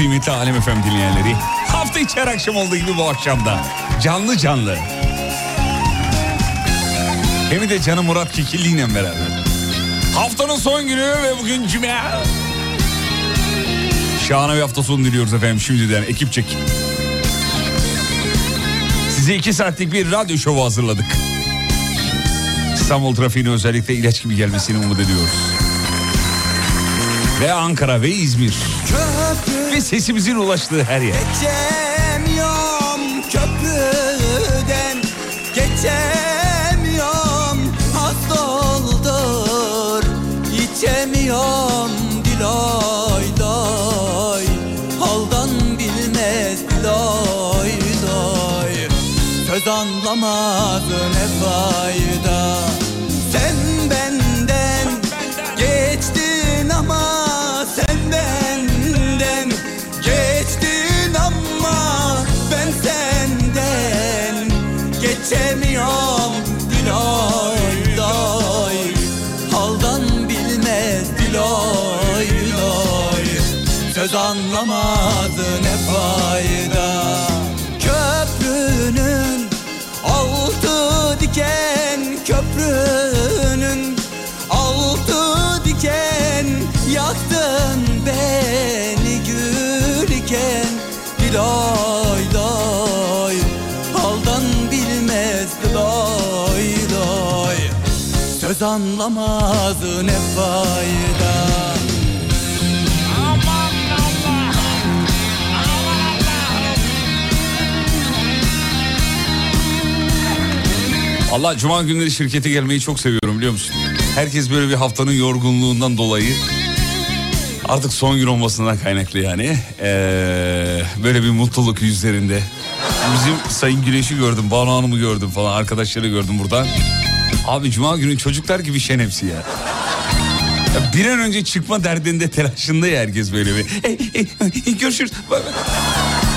kıymetli Alem Efem dinleyenleri. Hafta içi her akşam olduğu gibi bu akşamda. Canlı canlı. Hem de canım Murat Kekilli'yle beraber. Haftanın son günü ve bugün cuma. Şahane bir hafta sonu diliyoruz efendim şimdiden ekipçek. Size iki saatlik bir radyo şovu hazırladık. İstanbul trafiğine özellikle ilaç gibi gelmesini umut ediyoruz. Ve Ankara ve İzmir. Köprü Ve sesimizin ulaştığı her yer. Söz anlamaz ne fayda Aman Allah'ım! Aman Allah'ım! Allah cuma günleri şirkete gelmeyi çok seviyorum biliyor musun? Herkes böyle bir haftanın yorgunluğundan dolayı artık son gün olmasından kaynaklı yani. Ee, böyle bir mutluluk yüzlerinde. Bizim Sayın Güneş'i gördüm, Banu Hanım'ı gördüm falan arkadaşları gördüm buradan. Abi cuma günü çocuklar gibi şen hepsi ya. Ya bir an önce çıkma derdinde telaşında ya herkes böyle bir. Hey, hey, hey, görüşürüz.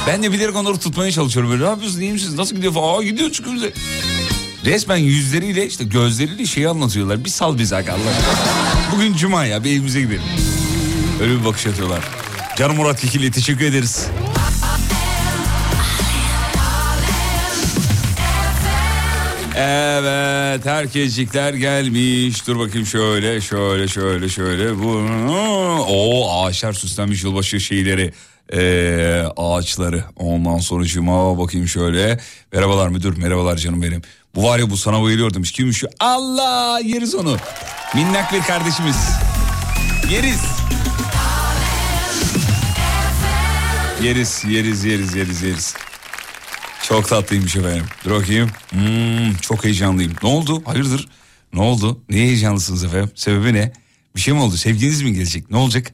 Ben de bilerek onları tutmaya çalışıyorum böyle. Ne yapıyorsunuz, iyi misiniz, nasıl gidiyor falan. Aa gidiyor çıkıyor bize. Resmen yüzleriyle işte gözleriyle şeyi anlatıyorlar. Bir sal bizi Allah. Bugün cuma ya bir evimize gidelim. Öyle bir bakış atıyorlar. Canım Murat Kekilli teşekkür ederiz. Evet herkescikler gelmiş. Dur bakayım şöyle şöyle şöyle şöyle. Bu o ağaçlar süslenmiş yılbaşı şeyleri. Ee, ağaçları. Ondan sonra cuma bakayım şöyle. Merhabalar müdür merhabalar canım benim. Bu var ya bu sana bayılıyor demiş. Kimmiş şu? Allah yeriz onu. Minnak bir kardeşimiz. Yeriz. Yeriz yeriz yeriz yeriz yeriz. Çok tatlıymış efendim. Dur bakayım. Hmm, çok heyecanlıyım. Ne oldu? Hayırdır? Ne oldu? Niye heyecanlısınız efendim? Sebebi ne? Bir şey mi oldu? Sevginiz mi gelecek? Ne olacak?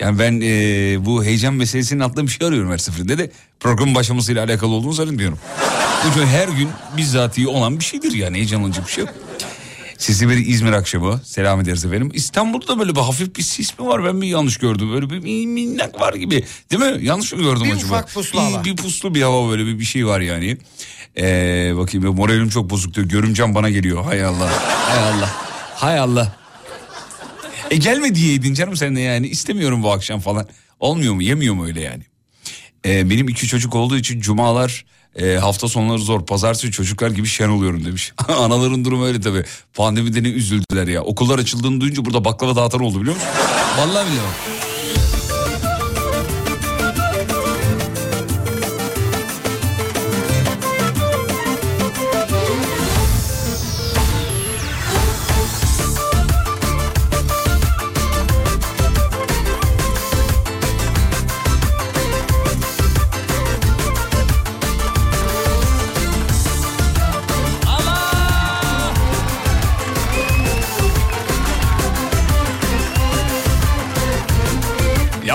Yani ben eee, bu heyecan meselesinin altında bir şey arıyorum her seferinde de programın başlamasıyla alakalı olduğunu zannediyorum. Çünkü her gün bizzatihi olan bir şeydir yani heyecanlanacak bir şey yok. Sesi bir İzmir akşamı. Selam ederiz efendim. İstanbul'da da böyle bir hafif bir sis mi var? Ben mi yanlış gördüm? Böyle bir min- minnak var gibi. Değil mi? Yanlış mı gördüm Bir acaba? ufak puslu bir, hava. Bir puslu bir hava böyle bir, bir şey var yani. Ee, bakayım moralim çok bozuk diyor. Görümcem bana geliyor. Hay Allah. Hay Allah. Hay Allah. E gelme diyeydin canım sen de yani. İstemiyorum bu akşam falan. Olmuyor mu? Yemiyor mu öyle yani? Ee, benim iki çocuk olduğu için cumalar e, hafta sonları zor. Pazartesi çocuklar gibi şen oluyorum demiş. Anaların durumu öyle tabii. Pandemide ne üzüldüler ya. Okullar açıldığını duyunca burada baklava dağıtan oldu biliyor musun? Vallahi biliyorum.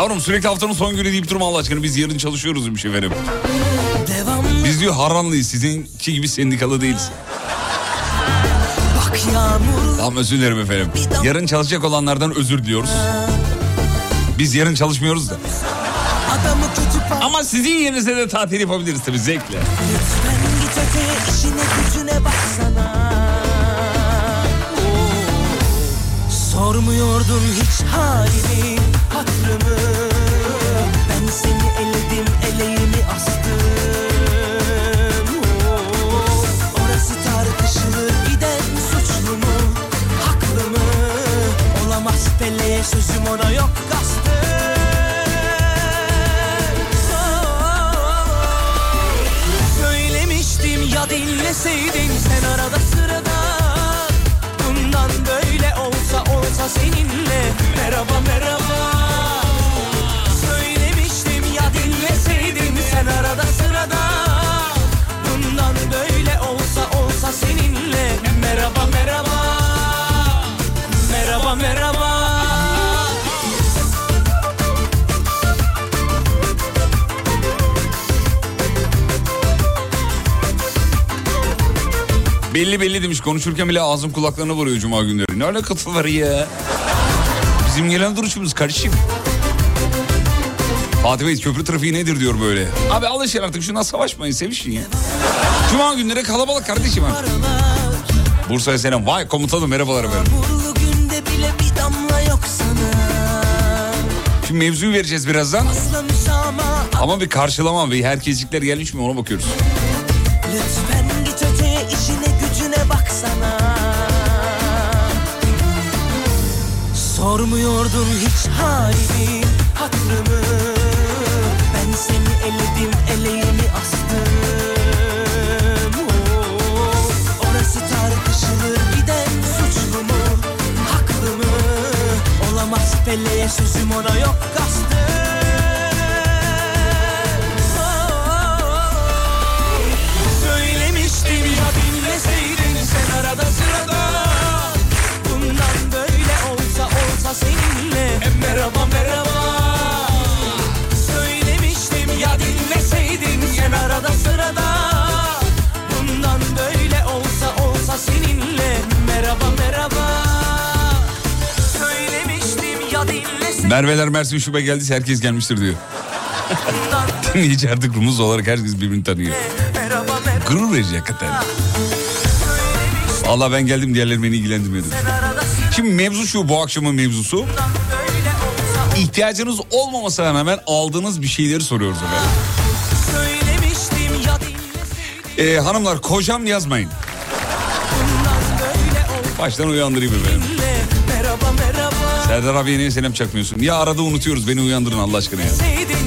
Yavrum sürekli haftanın son günü deyip durma Allah aşkına. Biz yarın çalışıyoruz demiş efendim. Devam Biz diyor Harranlıyız. Sizinki gibi sendikalı değiliz. bak yağmur Tamam özür dilerim efendim. Yarın çalışacak olanlardan özür diliyoruz. Biz yarın çalışmıyoruz da. Ama sizin yerinize de tatil yapabiliriz tabii zevkle. Lütfen git öte işine gücüne baksana Oo. Sormuyordun hiç halimi hatırımı Ben seni eledim eleğimi astım. Oo. Orası tartışılır giden suçlu mu? Haklı mı? Olamaz Pele'ye sözüm ona yok kastım. Söylemiştim ya dinleseydin sen arada sırada. Bundan böyle olsa seninle. Merhaba merhaba. Söylemiştim ya dinleseydin. Sen arada sırada Belli belli demiş konuşurken bile ağzım kulaklarına vuruyor cuma günleri. Ne alakası var ya? Bizim gelen duruşumuz kardeşim. Fatih Bey köprü trafiği nedir diyor böyle. Abi alışın artık şuna savaşmayın sevişin ya. Cuma günleri kalabalık kardeşim ha. Bursa'ya selam. Vay komutanım merhabalar efendim. Bir Şimdi mevzuyu vereceğiz birazdan. Ama bir karşılama ve herkeslikler gelmiş mi ona bakıyoruz. Sormuyordun hiç halimi hatırımı. Ben seni eledim eleğimi astım. Oo, Orası tartışılır giden suçlu mu haklı mı? Olamaz Pele'ye sözüm ona yok Merveler Mersin şube geldiyse herkes gelmiştir diyor. Dinleyici artık Rumuz olarak herkes birbirini tanıyor. Gurur verici hakikaten. Allah ben geldim diğerleri beni sırada Şimdi mevzu şu bu akşamın mevzusu. İhtiyacınız olmamasına rağmen aldığınız bir şeyleri soruyoruz efendim. Ee, hanımlar kocam yazmayın. Baştan uyandırayım efendim. Serdar abiye niye selam çakmıyorsun? Ya arada unutuyoruz beni uyandırın Allah aşkına ya.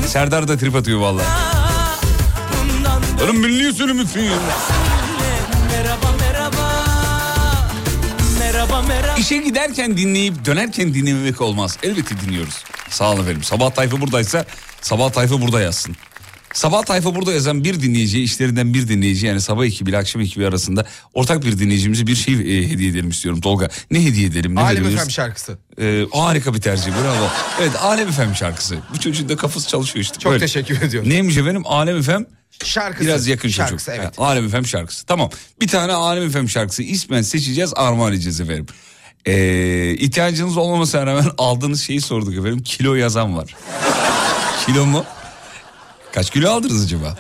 Serdar da trip atıyor böyle Oğlum niye söylemiyorsun ya? İşe giderken dinleyip dönerken dinlememek olmaz. Elbette dinliyoruz. Sağ olun efendim. Sabah tayfa buradaysa sabah tayfa burada yazsın. Sabah tayfa burada yazan bir dinleyici, işlerinden bir dinleyici yani sabah ekibi ile akşam ekibi arasında ortak bir dinleyicimize bir şey e, hediye edelim istiyorum Tolga. Ne hediye edelim? Ne Alem? FM şarkısı. Ee, harika bir tercih bravo. Evet Alem Efem şarkısı. Bu çocuğun da kafası çalışıyor işte. Çok Böyle. teşekkür ediyorum. Neymiş efendim? Alem Efem Şarkısı. Biraz yakın Şarkısı, çocuk. evet. Ha, Alem FM şarkısı. Tamam. Bir tane Alem FM şarkısı ismen seçeceğiz armağan edeceğiz efendim. Ee, ihtiyacınız olmamasına rağmen aldığınız şeyi sorduk efendim. Kilo yazan var. kilo mu? Kaç kilo aldınız acaba?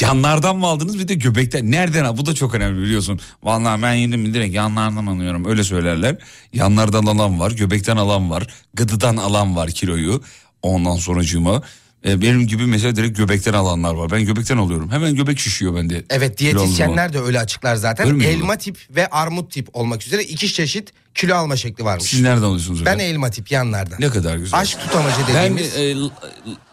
Yanlardan mı aldınız bir de göbekten. Nereden al? Bu da çok önemli biliyorsun. Vallahi ben yedim direkt yanlardan alıyorum. Öyle söylerler. Yanlardan alan var, göbekten alan var, gıdıdan alan var kiloyu. Ondan sonracığıma e, benim gibi mesela direkt göbekten alanlar var. Ben göbekten alıyorum. Hemen göbek şişiyor bende. Evet diyetisyenler de öyle açıklar zaten. Öyle elma tip ve armut tip olmak üzere iki çeşit kilo alma şekli varmış. Siz nereden alıyorsunuz Ben efendim? elma tip yanlardan. Ne kadar güzel. Aşk tutamacı ben dediğimiz e, l-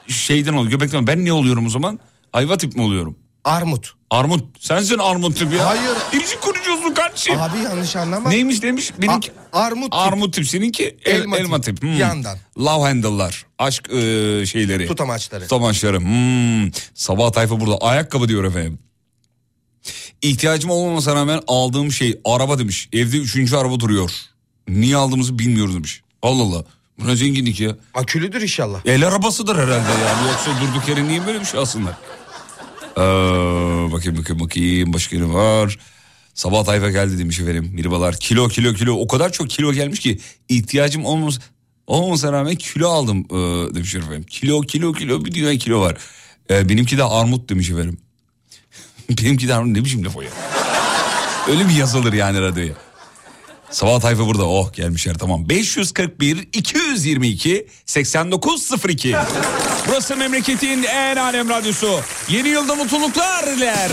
şeyden oluyor göbekten. Ben ne oluyorum o zaman? Ayva tip mi oluyorum? armut. Armut. Sensin armut tip ya. Hayır. İlişki kurucusun kardeşim. Abi yanlış anlama. Neymiş demiş? Benimki... A- armut tip. Armut tip seninki el, elma, Elma tip. tip. Hmm. Yandan. Love handle'lar. Aşk e, şeyleri. Tutamaçları. Tutamaçları. Hmm. Sabah tayfa burada. Ayakkabı diyor efendim. İhtiyacım olmamasına rağmen aldığım şey araba demiş. Evde üçüncü araba duruyor. Niye aldığımızı bilmiyoruz demiş. Allah Allah. Bu ne zenginlik ya. Akülüdür inşallah. El arabasıdır herhalde yani. Yoksa durduk yere niye böyle bir şey alsınlar? Ee, bakayım bakayım bakayım. Başka ne var? Sabah tayfa geldi demiş efendim. Mirbalar kilo kilo kilo. O kadar çok kilo gelmiş ki ihtiyacım olmaz, olmasına rağmen kilo aldım ee, demiş efendim. Kilo kilo kilo bir dünya kilo var. Ee, benimki de armut demiş efendim. benimki de armut ne biçim laf o ya? Öyle bir yazılır yani radyoya. Sabah tayfa burada. Oh gelmişler tamam. 541 222 8902. Burası memleketin en alem radyosu. Yeni yılda mutluluklar diler.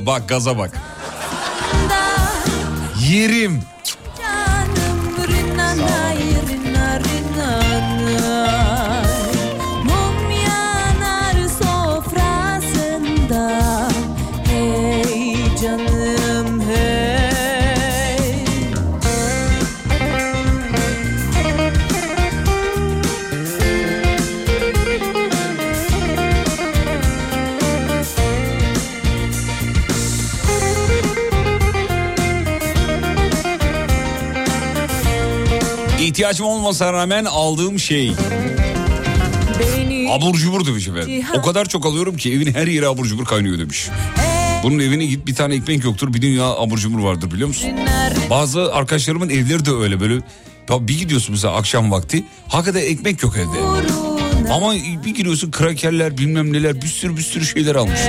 Bak gaza bak. Yerim. İhtiyacım olmasına rağmen aldığım şey. Beni Abur cubur demiş efendim. O kadar çok alıyorum ki evin her yeri abur cubur kaynıyor demiş. Bunun evine git bir tane ekmek yoktur bir dünya abur cubur vardır biliyor musun? Bazı arkadaşlarımın evleri de öyle böyle. Ya bir gidiyorsun mesela akşam vakti hakikaten ekmek yok evde. Ama bir giriyorsun krakerler bilmem neler bir sürü bir sürü şeyler almış.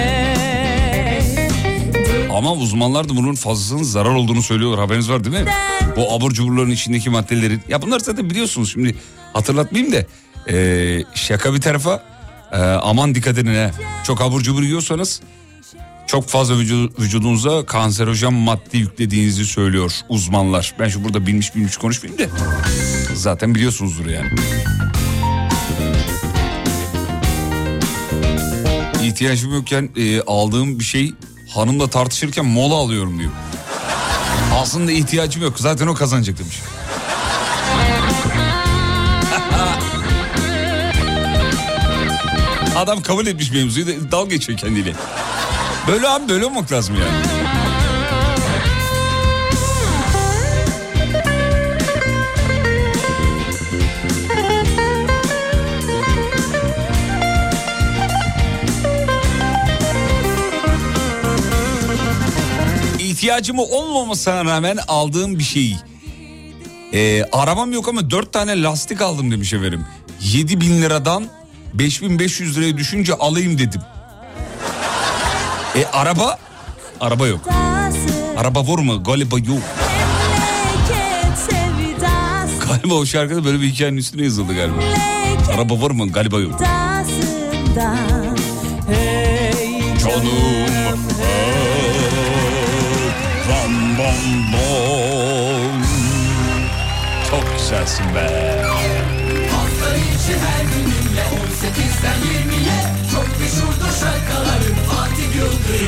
Ama uzmanlar da bunun fazlasının zarar olduğunu söylüyorlar haberiniz var değil mi? Bu abur cuburların içindeki maddelerin. Ya bunlar zaten biliyorsunuz şimdi hatırlatmayayım da. Ee, şaka bir tarafa ee, aman dikkat edin ha. Çok abur cubur yiyorsanız çok fazla vücu- vücudunuza kanserojen madde yüklediğinizi söylüyor uzmanlar. Ben şu burada bilmiş bilmiş konuşmayayım da. Zaten biliyorsunuzdur yani. İhtiyacım yokken e, aldığım bir şey hanımla tartışırken mola alıyorum diyor. Aslında ihtiyacım yok. Zaten o kazanacak demiş. Adam kabul etmiş mevzuyu da dalga geçiyor kendiyle. Böyle abi böyle olmak lazım yani. İhtiyacımı olmamasına rağmen aldığım bir şey. Ee, arabam yok ama dört tane lastik aldım demiş efendim. 7 bin liradan 5500 liraya düşünce alayım dedim. E araba? Araba yok. Araba var mı? Galiba yok. Galiba o şarkıda böyle bir hikayenin üstüne yazıldı galiba. Araba var mı? Galiba yok. Sevdasında Hey Canım bam bam bam. Çok güzelsin be.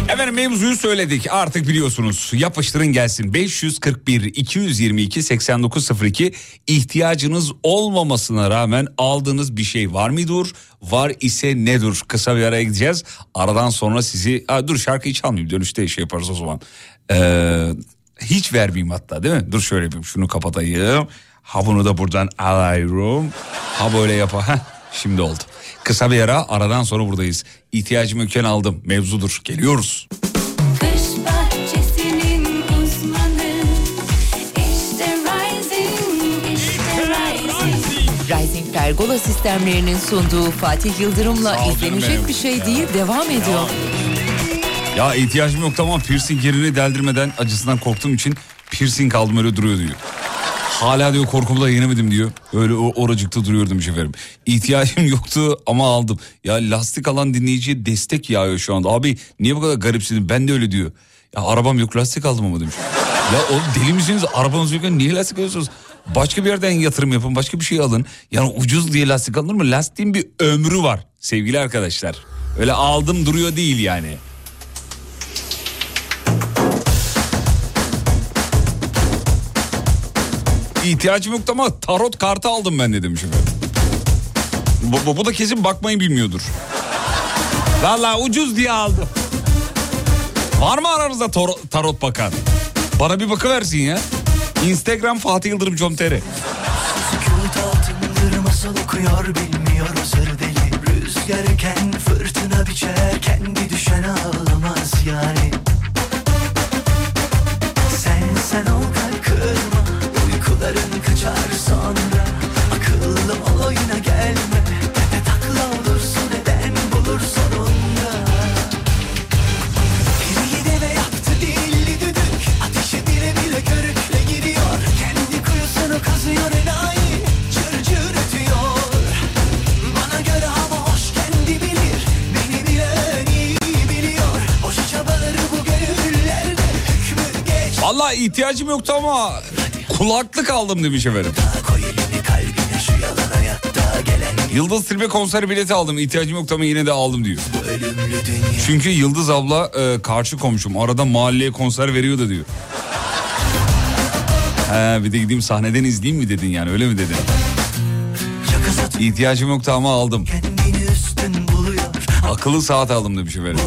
Efendim mevzuyu söyledik. Artık biliyorsunuz. Yapıştırın gelsin. 541 222 8902 ihtiyacınız olmamasına rağmen aldığınız bir şey var mıdır var ise nedir? Kısa bir araya gideceğiz. Aradan sonra sizi Aa, dur şarkıyı çalmayayım. Dönüşte şey yaparız o zaman. Ee, hiç vermeyeyim hatta değil mi? Dur şöyle yapayım şunu kapatayım. Ha bunu da buradan alıyorum. Ha böyle yapa Heh, şimdi oldu. Kısa bir ara aradan sonra buradayız. İhtiyacımı öken aldım. Mevzudur. Geliyoruz. Kış bahçesinin uzmanı. İşte Rising, işte Rising. Rising Pergola sistemlerinin sunduğu Fatih Yıldırım'la izlenecek benim. bir şey değil devam ediyor. Ya ihtiyacım yok tamam piercing yerini deldirmeden acısından korktuğum için piercing aldım öyle duruyor diyor. Hala diyor korkumu da yenemedim diyor. Öyle oracıkta duruyordum efendim. İhtiyacım yoktu ama aldım. Ya lastik alan dinleyiciye destek yağıyor şu anda. Abi niye bu kadar garipsidin ben de öyle diyor. Ya arabam yok lastik aldım ama demiş. Ya oğlum deli misiniz arabanız yokken niye lastik alıyorsunuz? Başka bir yerden yatırım yapın başka bir şey alın. Yani ucuz diye lastik alınır mı? Lastiğin bir ömrü var sevgili arkadaşlar. Öyle aldım duruyor değil yani. İhtiyacım yoktu ama tarot kartı aldım ben de demiş efendim. Bu, bu, bu da kesin bakmayı bilmiyordur. Vallahi ucuz diye aldım. Var mı aranızda tor- tarot bakan? Bana bir bakıversin ya. Instagram Fatih Yıldırım com.tr Rüzgarken fırtına biçer kendi düşen ağlamaz yani Sen sen ol kalp uykuların kaçar sonra. Akıllı ol oyuna gelme. Ne takla olursun neden bulur sonunda Biri yedi ve yaptı dilli düdük. Ateşe bile bile körükle giriyor Kendi kuyusunu kazıyor enayi Cır Bana göre hava hoş kendi bilir. Beni bilen iyi biliyor. Boş çabaları bu gönüllerde Hükmü geç. Vallahi ihtiyacım yoktu ama kulaklık aldım demiş efendim. Yıldız Tilbe konser bileti aldım. İhtiyacım yoktu ama yine de aldım diyor. Çünkü Yıldız abla e, karşı komşum. Arada mahalleye konser veriyordu diyor. He bir de gideyim sahneden izleyeyim mi dedin yani öyle mi dedin? İhtiyacım yoktu ama aldım. Akıllı saat aldım demiş efendim.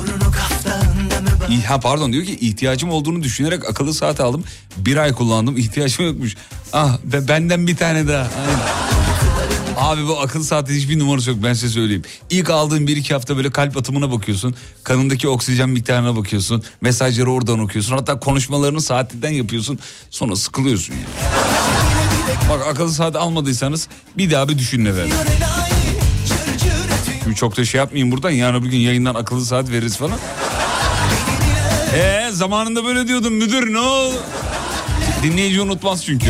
Ha pardon diyor ki ihtiyacım olduğunu düşünerek akıllı saat aldım. Bir ay kullandım ihtiyacım yokmuş. Ah be, benden bir tane daha. Abi bu akıllı saatin hiçbir numarası yok ben size söyleyeyim. İlk aldığın bir iki hafta böyle kalp atımına bakıyorsun. Kanındaki oksijen miktarına bakıyorsun. Mesajları oradan okuyorsun. Hatta konuşmalarını saatinden yapıyorsun. Sonra sıkılıyorsun yani. Bak akıllı saat almadıysanız bir daha bir düşünün efendim. Şimdi çok da şey yapmayayım buradan. Yarın bir gün yayından akıllı saat veririz falan. Ee zamanında böyle diyordum müdür ne oldu? Dinleyici unutmaz çünkü.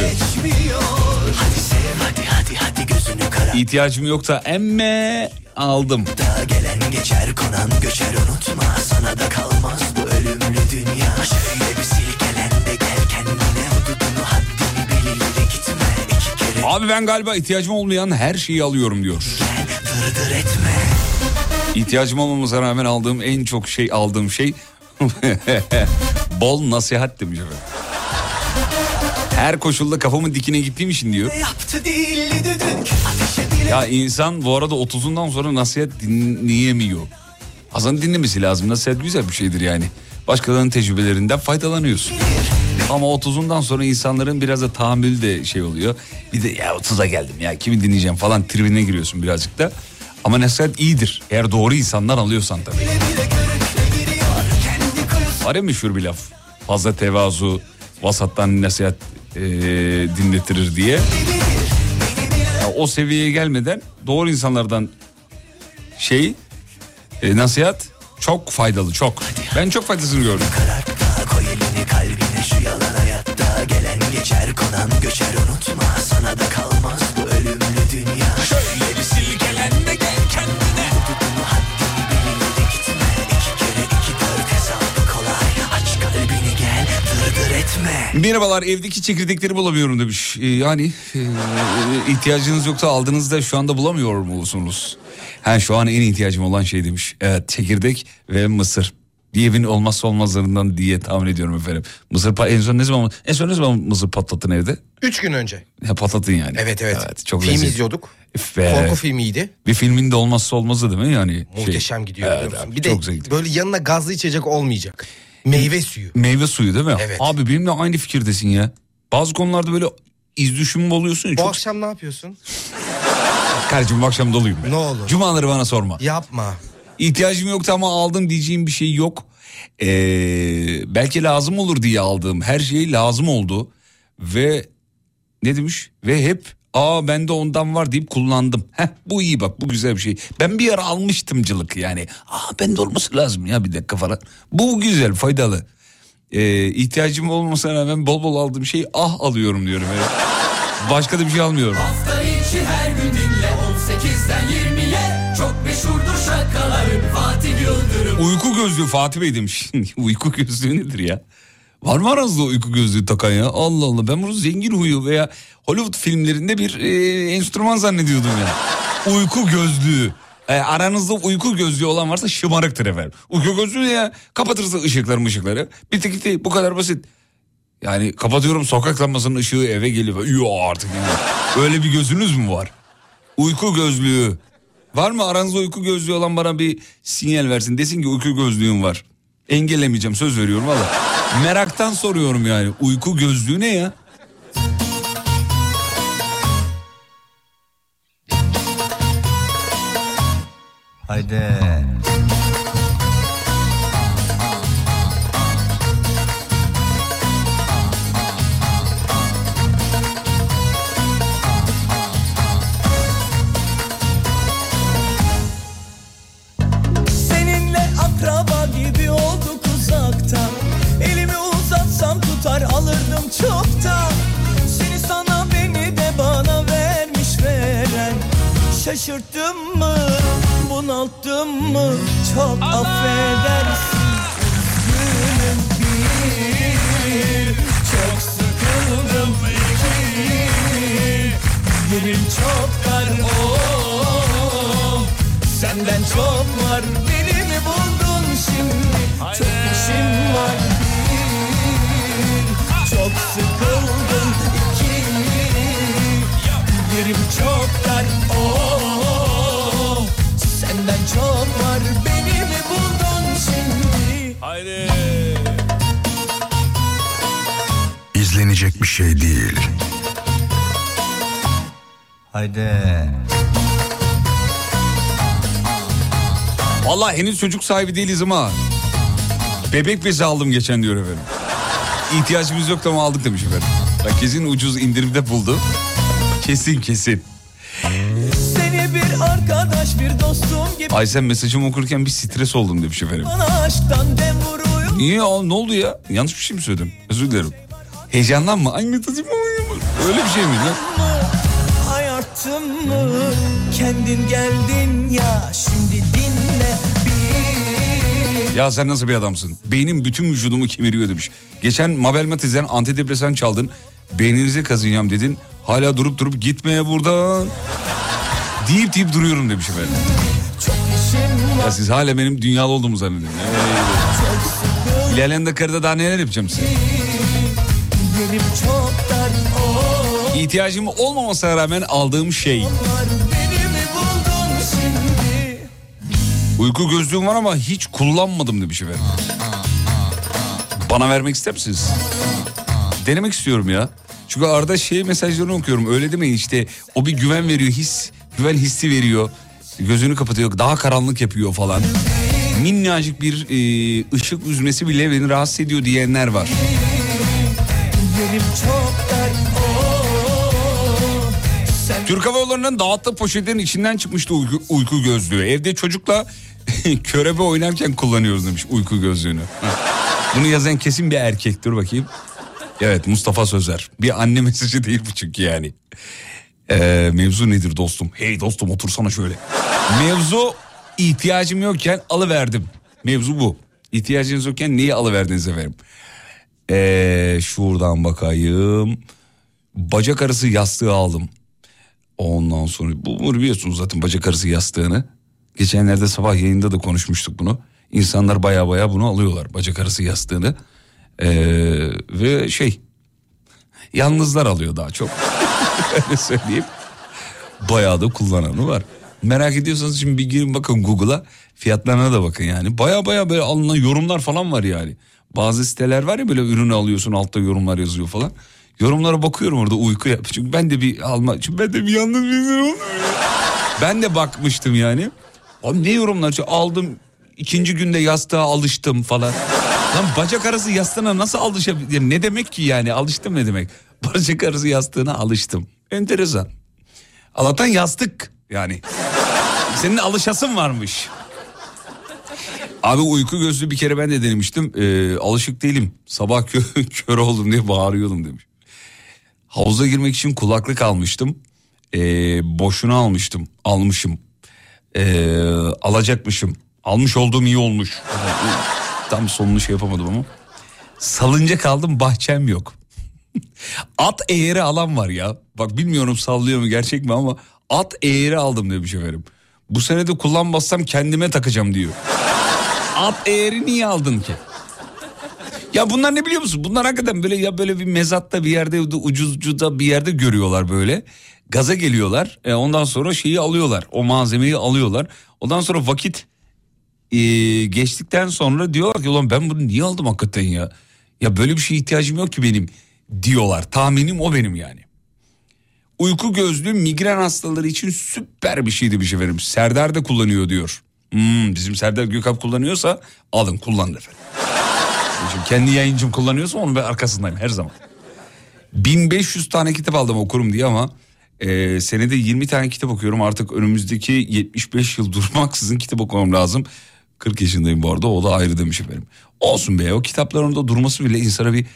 Hadi sev hadi hadi hadi kara İhtiyacım yoksa emme aldım. Da gelen geçer konan göçer unutma Sana da kalmaz bu ölümlü dünya Şöyle bir silkelen de gel kendine Hududunu haddini bil gitme İki kere Abi ben galiba ihtiyacım olmayan her şeyi alıyorum diyor. gel dırdır etme İhtiyacım olmamasına rağmen aldığım en çok şey aldığım şey bol nasihat demiş efendim. Her koşulda kafamın dikine gittiğim için diyor. Ya insan bu arada 30'undan sonra nasihat dinleyemiyor. Aslında dinlemesi lazım. Nasihat güzel bir şeydir yani. Başkalarının tecrübelerinden faydalanıyorsun. Ama 30'undan sonra insanların biraz da tahammülü de şey oluyor. Bir de ya 30'a geldim ya kimi dinleyeceğim falan tribine giriyorsun birazcık da. Ama nasihat iyidir. Eğer doğru insanlar alıyorsan tabii. Var ya meşhur bir laf. Fazla tevazu vasattan nasihat e, dinletirir diye. Ya o seviyeye gelmeden doğru insanlardan şey e, nasihat çok faydalı çok. Ben çok faydasını gördüm. Koy elini kalbine şu yalan hayatta Gelen geçer konan göçer unutma Merhabalar evdeki çekirdekleri bulamıyorum demiş. Ee, yani e, ihtiyacınız yoksa aldığınızda şu anda bulamıyor musunuz? Ha şu an en ihtiyacım olan şey demiş. Evet çekirdek ve mısır. Bir evin olmazsa olmazlarından diye tahmin ediyorum efendim. Mısır pa- en son ne zaman en son ne zaman mısır patlattın evde? Üç gün önce. Ha, patlattın yani. Evet evet. çok Film lezzetli. izliyorduk. Be. Korku filmiydi. Bir filmin de olmazsa olmazı değil mi yani? Şey, Muhteşem gidiyor. Evet, biliyor musun? abi, bir de zevkli. böyle yanına gazlı içecek olmayacak. Meyve suyu. Meyve suyu değil mi? Evet. Abi benimle aynı fikirdesin ya. Bazı konularda böyle iz düşümü oluyorsun ya. Bu Çok... akşam ne yapıyorsun? Kardeşim bu akşam doluyum ben. Ne olur. Cumaları bana sorma. Yapma. İhtiyacım yoktu ama aldım diyeceğim bir şey yok. Ee, belki lazım olur diye aldığım her şey lazım oldu. Ve ne demiş? Ve hep aa bende ondan var deyip kullandım. Heh, bu iyi bak bu güzel bir şey. Ben bir ara almıştımcılık yani. Aa bende olması lazım ya bir dakika falan. Bu güzel faydalı. Ee, ihtiyacım olmasına rağmen bol bol aldığım şey ah alıyorum diyorum. Yani. Başka da bir şey almıyorum. Hafta içi her gün dinle 18'den 20'ye Çok meşhurdur şakaların Fatih Yıldırım Uyku gözlüğü Fatih Bey demiş. uyku gözlüğü nedir ya? Var mı aranızda uyku gözlüğü takan ya? Allah Allah ben bunu zengin huyu veya Hollywood filmlerinde bir e, enstrüman zannediyordum ya. Uyku gözlüğü. E, aranızda uyku gözlüğü olan varsa şımarıktır efendim. Uyku gözlüğü ya? Kapatırsın ışıkları ışıkları. Bitti gitti bu kadar basit. Yani kapatıyorum sokak lambasının ışığı eve geliyor. Yoo artık yani. Öyle bir gözünüz mü var? Uyku gözlüğü. Var mı aranızda uyku gözlüğü olan bana bir sinyal versin. Desin ki uyku gözlüğüm var. Engellemeyeceğim söz veriyorum valla. Meraktan soruyorum yani. Uyku gözlüğü ne ya? Haydi Haydi Valla henüz çocuk sahibi değiliz ama bebek bezi aldım geçen diyor efendim. İhtiyacımız yoktu ama aldık demiş efendim. Bak kesin ucuz indirimde buldu. Kesin kesin. Seni bir arkadaş bir dostum gibi Ay sen mesajımı okurken bir stres oldum demiş efendim. Niye ya ne oldu ya? Yanlış bir şey mi söyledim? Özür dilerim. Heyecanlanma. Ay mesajım Öyle bir şey mi lan? Hayatım mı kendin geldin ya şimdi dinle bir Ya sen nasıl bir adamsın? Beynim bütün vücudumu kemiriyor demiş. Geçen Mabel Matiz'den antidepresan çaldın. Beyninizi kazıyacağım dedin. Hala durup durup gitmeye buradan. Deyip deyip duruyorum demiş efendim. Ya siz hala benim dünyalı olduğumu zannediyorsunuz. İlerleyen dakikada daha neler yapacağım size? Yerim çok dar İhtiyacım olmamasına rağmen aldığım şey. Uyku gözlüğüm var ama hiç kullanmadım demiş efendim. Bana vermek ister misiniz? Denemek istiyorum ya. Çünkü arada şey mesajlarını okuyorum. Öyle demeyin işte o bir güven veriyor his. Güven hissi veriyor. Gözünü kapatıyor daha karanlık yapıyor falan. Minnacık bir e, ışık üzmesi bile beni rahatsız ediyor diyenler var. Yerim çok Türk Hava Yolları'nın dağıttığı poşetlerin içinden çıkmıştı uyku, uyku gözlüğü. Evde çocukla körebe oynarken kullanıyoruz demiş uyku gözlüğünü. Bunu yazan kesin bir erkek. Dur bakayım. Evet Mustafa Sözer. Bir anne mesajı değil bu çünkü yani. Ee, mevzu nedir dostum? Hey dostum otursana şöyle. Mevzu ihtiyacım yokken alıverdim. Mevzu bu. İhtiyacınız yokken niye alıverdiniz efendim? Ee, şuradan bakayım. Bacak arası yastığı aldım. Ondan sonra bu bunu biliyorsunuz zaten bacak arası yastığını. Geçenlerde sabah yayında da konuşmuştuk bunu. İnsanlar baya baya bunu alıyorlar bacak arası yastığını. Ee, ve şey yalnızlar alıyor daha çok. Öyle söyleyeyim. Bayağı da kullananı var. Merak ediyorsanız şimdi bir girin bakın Google'a fiyatlarına da bakın yani. Baya baya böyle alınan yorumlar falan var yani. Bazı siteler var ya böyle ürünü alıyorsun altta yorumlar yazıyor falan. Yorumlara bakıyorum orada uyku yap. Çünkü ben de bir alma çünkü ben de bir yalnız bir insan olmuyorum. Ben de bakmıştım yani. Abi ne yorumlar Çünkü aldım ikinci günde yastığa alıştım falan. Lan bacak arası yastığına nasıl alışabilirim? Ne demek ki yani alıştım ne demek? Bacak arası yastığına alıştım. Enteresan. Allah'tan yastık yani. Senin alışasın varmış. Abi uyku gözlü bir kere ben de denemiştim. Ee, alışık değilim. Sabah kö kör oldum diye bağırıyordum demiş. Havuza girmek için kulaklık almıştım. Ee, boşuna almıştım. Almışım. Ee, alacakmışım. Almış olduğum iyi olmuş. Tam sonunu şey yapamadım ama. Salınca kaldım bahçem yok. At eğri alan var ya. Bak bilmiyorum sallıyor mu gerçek mi ama at eğri aldım demiş efendim. Bu sene de kullanmazsam kendime takacağım diyor. At eğri niye aldın ki? Ya bunlar ne biliyor musun? Bunlar hakikaten böyle ya böyle bir mezatta bir yerde ucuzcuda bir yerde görüyorlar böyle. Gaza geliyorlar. E, ondan sonra şeyi alıyorlar. O malzemeyi alıyorlar. Ondan sonra vakit e, geçtikten sonra diyorlar ki ulan ben bunu niye aldım hakikaten ya? Ya böyle bir şeye ihtiyacım yok ki benim diyorlar. Tahminim o benim yani. Uyku gözlüğü migren hastaları için süper bir şeydi bir şey efendim. Serdar da kullanıyor diyor. Hmm, bizim Serdar Gökalp kullanıyorsa alın kullanın efendim. Şimdi kendi yayıncım kullanıyorsa onun ben arkasındayım her zaman. 1500 tane kitap aldım okurum diye ama e, senede 20 tane kitap okuyorum. Artık önümüzdeki 75 yıl durmaksızın kitap okumam lazım. 40 yaşındayım bu arada o da ayrı demiş efendim. Olsun be o kitapların da durması bile insana bir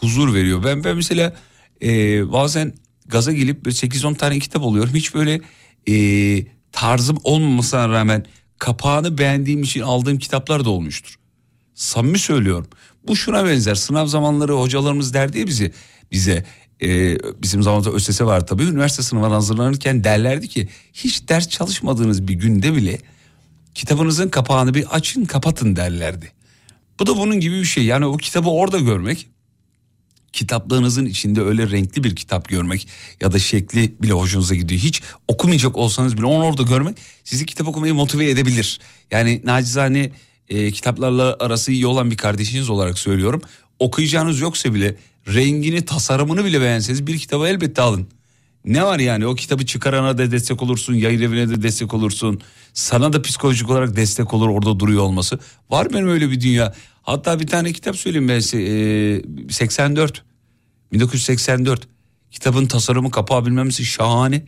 huzur veriyor. Ben ben mesela e, bazen gaza gelip böyle 8-10 tane kitap alıyorum. Hiç böyle e, tarzım olmamasına rağmen kapağını beğendiğim için aldığım kitaplar da olmuştur. Samimi söylüyorum. Bu şuna benzer. Sınav zamanları hocalarımız derdi ya bize e, bizim zamanımızda ÖSS var tabii. Üniversite sınavına hazırlanırken derlerdi ki hiç ders çalışmadığınız bir günde bile kitabınızın kapağını bir açın kapatın derlerdi. Bu da bunun gibi bir şey. Yani o kitabı orada görmek kitaplığınızın içinde öyle renkli bir kitap görmek ya da şekli bile hoşunuza gidiyor. Hiç okumayacak olsanız bile onu orada görmek sizi kitap okumaya motive edebilir. Yani nacizane e, kitaplarla arası iyi olan bir kardeşiniz olarak söylüyorum. Okuyacağınız yoksa bile rengini tasarımını bile beğenseniz bir kitabı elbette alın. Ne var yani o kitabı çıkarana da destek olursun, yayın evine de destek olursun. Sana da psikolojik olarak destek olur orada duruyor olması. Var benim öyle bir dünya. Hatta bir tane kitap söyleyeyim ben size. Ee, 84. 1984. Kitabın tasarımı kapağı bilmem nesi şahane.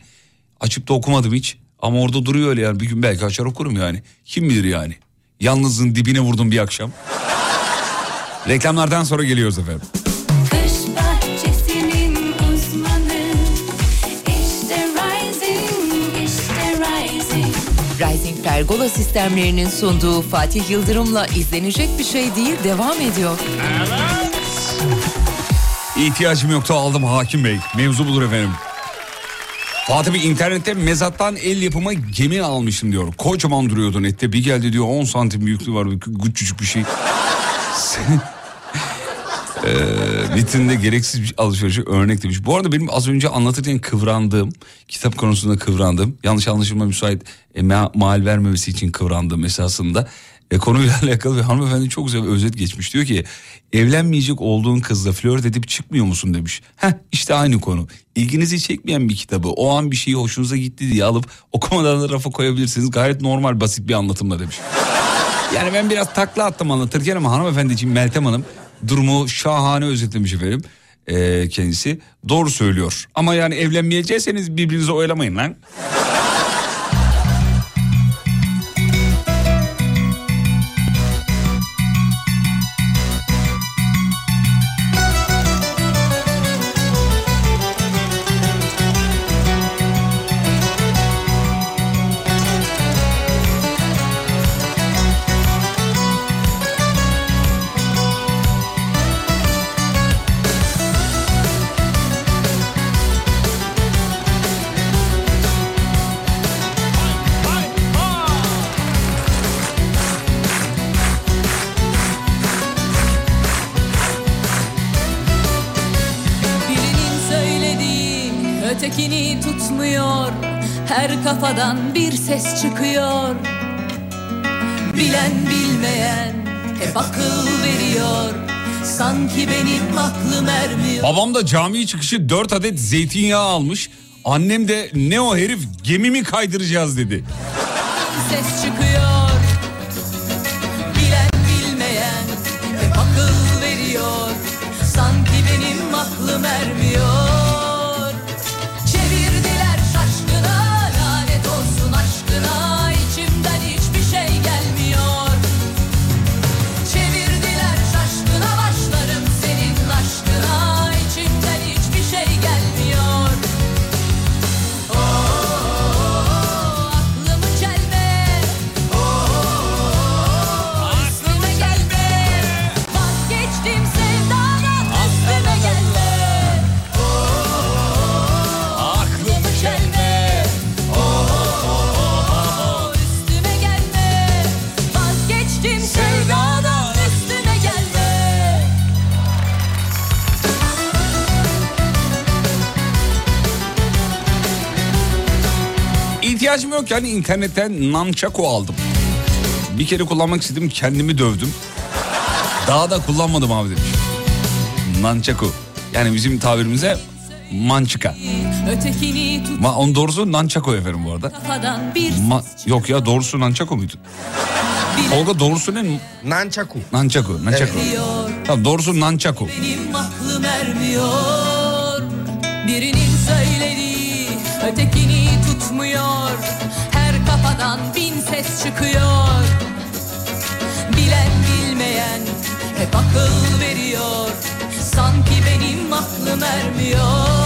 Açıp da okumadım hiç. Ama orada duruyor öyle yani. Bir gün belki açar okurum yani. Kim bilir yani. Yalnızlığın dibine vurdum bir akşam. Reklamlardan sonra geliyoruz efendim. Uzmanı işte Rising, işte Rising. Rising Pergola sistemlerinin sunduğu Fatih Yıldırım'la izlenecek bir şey değil devam ediyor. İhtiyacım yoktu aldım Hakim Bey. Mevzu budur efendim. Fatih Bey internette mezattan el yapımı gemi almışım diyor. Kocaman duruyordu nette. Bir geldi diyor 10 santim büyüklüğü var. Küçücük bir şey. Ee, gereksiz bir alışverişe örnek demiş. Bu arada benim az önce anlatırken kıvrandığım, kitap konusunda kıvrandığım, yanlış anlaşılma müsait e, ma- mal vermemesi için kıvrandığım esasında e, konuyla alakalı bir hanımefendi çok güzel bir özet geçmiş. Diyor ki evlenmeyecek olduğun kızla flört edip çıkmıyor musun demiş. Heh işte aynı konu. İlginizi çekmeyen bir kitabı o an bir şeyi hoşunuza gitti diye alıp okumadan da rafa koyabilirsiniz. Gayet normal basit bir anlatımla demiş. Yani ben biraz takla attım anlatırken ama hanımefendiciğim Meltem Hanım durumu şahane özetlemiş efendim. Ee, kendisi doğru söylüyor. Ama yani evlenmeyecekseniz birbirinizi oyalamayın lan. Her kafadan bir ses çıkıyor. Bilen bilmeyen hep akıl veriyor. Sanki benim aklım ermiyor. Babam da cami çıkışı 4 adet zeytinyağı almış. Annem de ne o herif? Gemi mi kaydıracağız? dedi. ses çıkıyor İhtiyacım yok yani internetten nunchaku aldım. Bir kere kullanmak istedim kendimi dövdüm. Daha da kullanmadım abi demiş. Nunchaku. Yani bizim tabirimize tut Ma onun doğrusu nunchaku efendim bu arada. kafadan bir Ma yok ya doğrusu nunchaku muydu? Olga doğrusu ne? Nançaku. Nunchaku. Nunchaku. diyor Tamam doğrusu nunchaku. Benim aklım ermiyor Birinin söylediği ötekini tutmuyor. Her kafadan bin ses çıkıyor. Bilen bilmeyen hep akıl veriyor. Sanki benim aklım ermiyor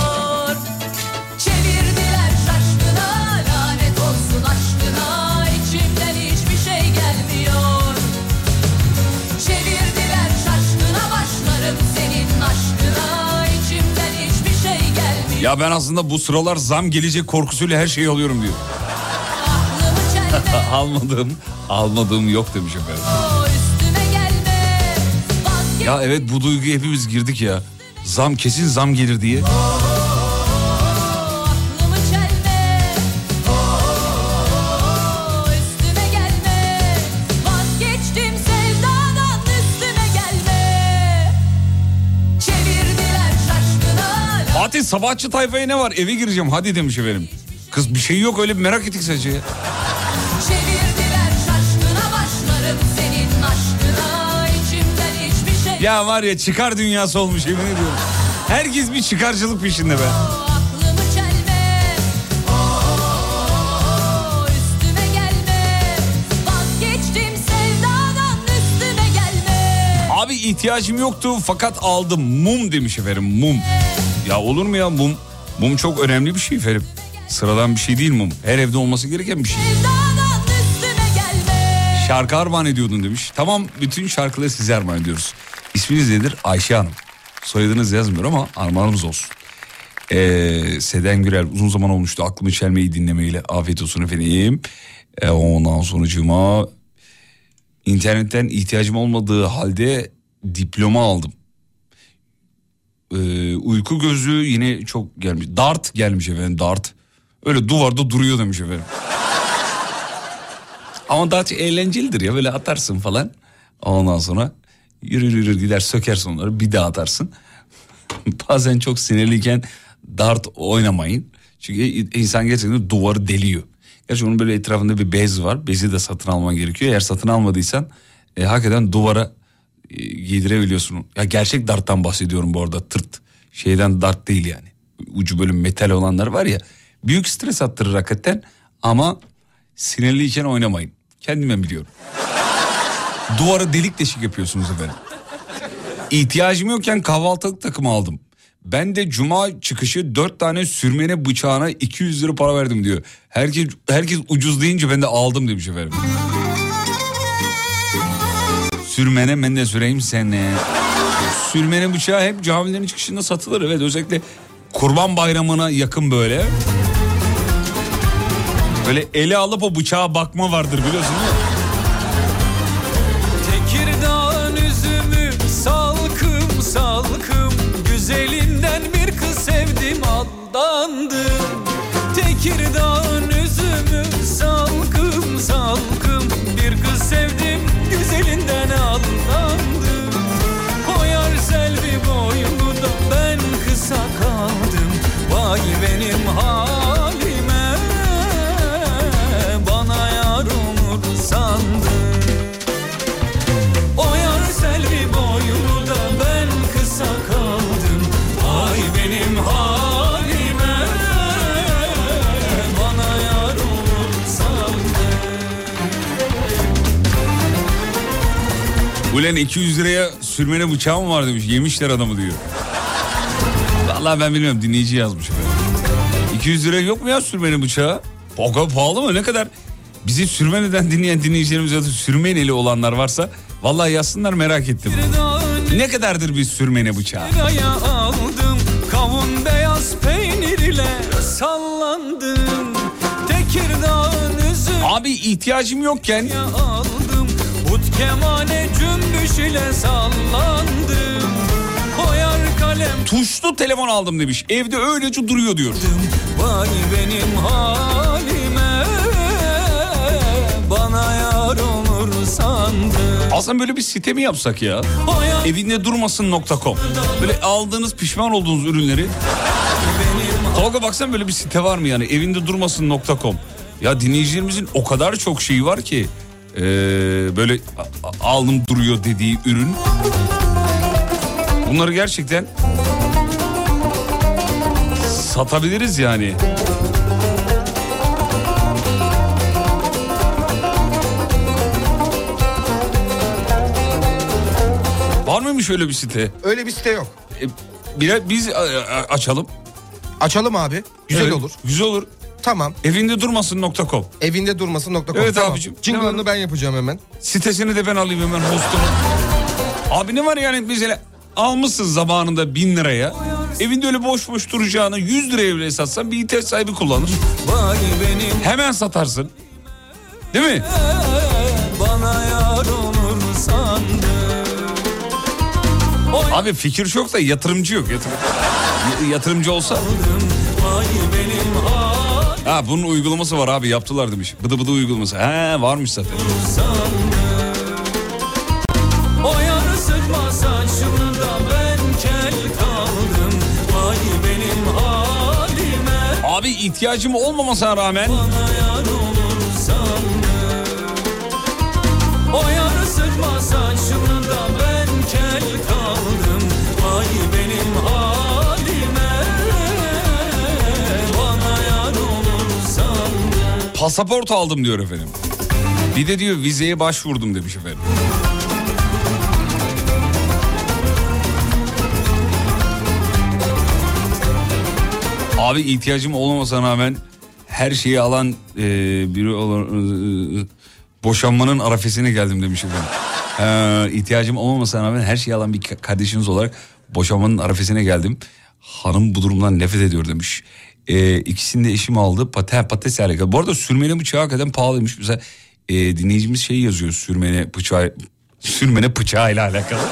Ya ben aslında bu sıralar zam gelecek korkusuyla her şeyi alıyorum diyor. Almadığım, almadığım yok demiş efendim. Ya evet bu duyguya hepimiz girdik ya. Zam kesin zam gelir diye. Sabahçı tayfaya ne var eve gireceğim hadi demiş efendim. Kız bir şey yok öyle bir merak ettik sadece ya. Şey var ya çıkar dünyası olmuş yemin ediyorum. Herkes bir çıkarcılık peşinde be. Abi ihtiyacım yoktu fakat aldım mum demiş efendim mum. Ya olur mu ya mum? Mum çok önemli bir şey efendim. Sıradan bir şey değil mum. Her evde olması gereken bir şey. Şarkı armağan ediyordun demiş. Tamam bütün şarkıları size armağan ediyoruz. İsminiz nedir? Ayşe Hanım. Soyadınız yazmıyor ama armağanımız olsun. Ee, Seden Gürel uzun zaman olmuştu aklımı çelmeyi dinlemeyle. Afiyet olsun efendim. Ee, ondan sonucuma internetten ihtiyacım olmadığı halde diploma aldım. Ee, uyku gözlüğü yine çok gelmiş. Dart gelmiş efendim dart. Öyle duvarda duruyor demiş efendim. Ama dart eğlencelidir ya böyle atarsın falan. Ondan sonra yürür yürür gider sökersin onları bir daha atarsın. Bazen çok sinirliyken dart oynamayın. Çünkü insan gerçekten duvarı deliyor. Gerçi onun böyle etrafında bir bez var. Bezi de satın alman gerekiyor. Eğer satın almadıysan e, hakikaten duvara giydirebiliyorsun. Ya gerçek darttan bahsediyorum bu arada. Tırt şeyden dart değil yani. Ucu böyle metal olanlar var ya. Büyük stres attırır hakikaten ama sinirliyken oynamayın. Kendime biliyorum. Duvara delik deşik yapıyorsunuz efendim. İhtiyacım yokken kahvaltılık takımı aldım. Ben de cuma çıkışı dört tane sürmene bıçağına 200 lira para verdim diyor. Herkes herkes ucuz deyince ben de aldım demiş efendim. Sürmene ben de süreyim seni. Sürmene bıçağı hep camilerin çıkışında satılır evet özellikle kurban bayramına yakın böyle. Böyle ele alıp o bıçağa bakma vardır biliyorsun değil mi? Tekirdağ'ın üzümü salkım salkım Güzelinden bir kız sevdim aldandım Tekirdağ'ın salkım Bir kız sevdim güzelinden aldandım. Koyar selvi boynu da ben kısa kaldım. Vay benim halime Ulan 200 liraya sürmene bıçağı mı var demiş. Yemişler adamı diyor. Vallahi ben bilmiyorum dinleyici yazmış. efendim. 200 lira yok mu ya sürmene bıçağı? O kadar pahalı mı? Ne kadar? Bizi sürmeneden dinleyen dinleyicilerimiz ya da sürmeneli olanlar varsa vallahi yazsınlar merak ettim. Ne kadardır bir sürmene bıçağı? aldım Kavun beyaz peynir ile sallandım Tekirdağ'ın Abi ihtiyacım yokken kemane cümbüş ile sallandım. Koyar kalem. Tuşlu telefon aldım demiş. Evde öylece duruyor diyor. Vay benim halime. Bana yar olur sandım Aslında böyle bir site mi yapsak ya? O yar Evinde durmasın.com Böyle aldığınız pişman olduğunuz ürünleri. Tolga baksana böyle bir site var mı yani? Evinde durmasın.com Ya dinleyicilerimizin o kadar çok şeyi var ki ee, böyle a- a- aldım duruyor dediği ürün. Bunları gerçekten satabiliriz yani. Var mıymış öyle bir site? Öyle bir site yok. E, biz a- a- açalım. Açalım abi. Güzel Evet, olur. Güzel olur. Tamam. Evinde durmasın.com. Evinde durmasın.com. Evet tamam. abicim. Jingle'ını ben yapacağım hemen. Sitesini de ben alayım hemen hostunu. Abi ne var yani mesela almışsın zamanında bin liraya. Evinde öyle boş boş duracağını 100 liraya bile satsan bir ihtiyaç sahibi kullanır. Hemen satarsın. Değil mi? Bana yar olur sandım Abi fikir çok da yatırımcı yok. Yatırım. Yatırımcı olsa. Vay benim Ha bunun uygulaması var abi yaptılar demiş. Bıdı bıdı uygulaması. He varmış zaten. Abi ihtiyacım olmamasına rağmen pasaport aldım diyor efendim. Bir de diyor vizeye başvurdum demiş efendim. Abi ihtiyacım olmamasına rağmen her şeyi alan e, biri olan e, boşanmanın arafesine geldim demiş efendim. E, ihtiyacım olmamasına rağmen her şeyi alan bir ka- kardeşiniz olarak boşanmanın arafesine geldim. Hanım bu durumdan nefret ediyor demiş. E, ikisini de eşim aldı. Pate, patatesle alakalı. Bu arada sürmene bıçağı hakikaten pahalıymış. Mesela e, dinleyicimiz şey yazıyor sürmene bıçağı sürmene bıçağı ile alakalı.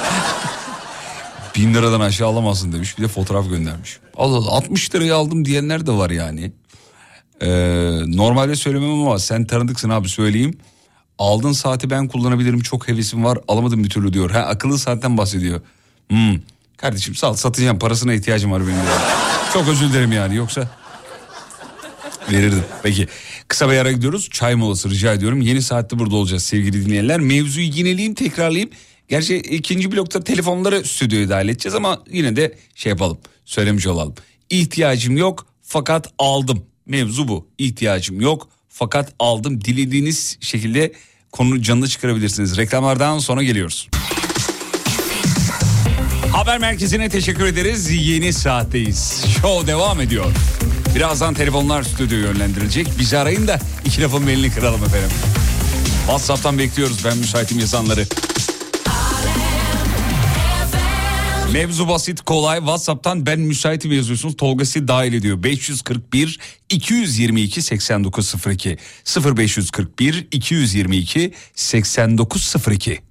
Bin liradan aşağı alamazsın demiş. Bir de fotoğraf göndermiş. Allah Allah 60 liraya aldım diyenler de var yani. Ee, normalde söylemem ama sen tanıdıksın abi söyleyeyim. Aldığın saati ben kullanabilirim çok hevesim var alamadım bir türlü diyor. Ha akıllı saatten bahsediyor. Hmm. Kardeşim sal satacağım parasına ihtiyacım var benim. Çok özür dilerim yani yoksa verirdim. Peki kısa bir ara gidiyoruz. Çay molası rica ediyorum. Yeni saatte burada olacağız sevgili dinleyenler. Mevzuyu yineleyeyim tekrarlayayım. Gerçi ikinci blokta telefonları stüdyoya dahil edeceğiz ama yine de şey yapalım. Söylemiş olalım. İhtiyacım yok fakat aldım. Mevzu bu. İhtiyacım yok fakat aldım. Dilediğiniz şekilde konu canlı çıkarabilirsiniz. Reklamlardan sonra geliyoruz. Haber merkezine teşekkür ederiz. Yeni saatteyiz. Show devam ediyor. Birazdan telefonlar stüdyoya yönlendirilecek. Bizi arayın da iki lafın belini kıralım efendim. WhatsApp'tan bekliyoruz ben müsaitim yazanları. Mevzu basit kolay WhatsApp'tan ben müsaitim yazıyorsunuz Tolga'sı dahil ediyor 541 222 8902 0541 222 8902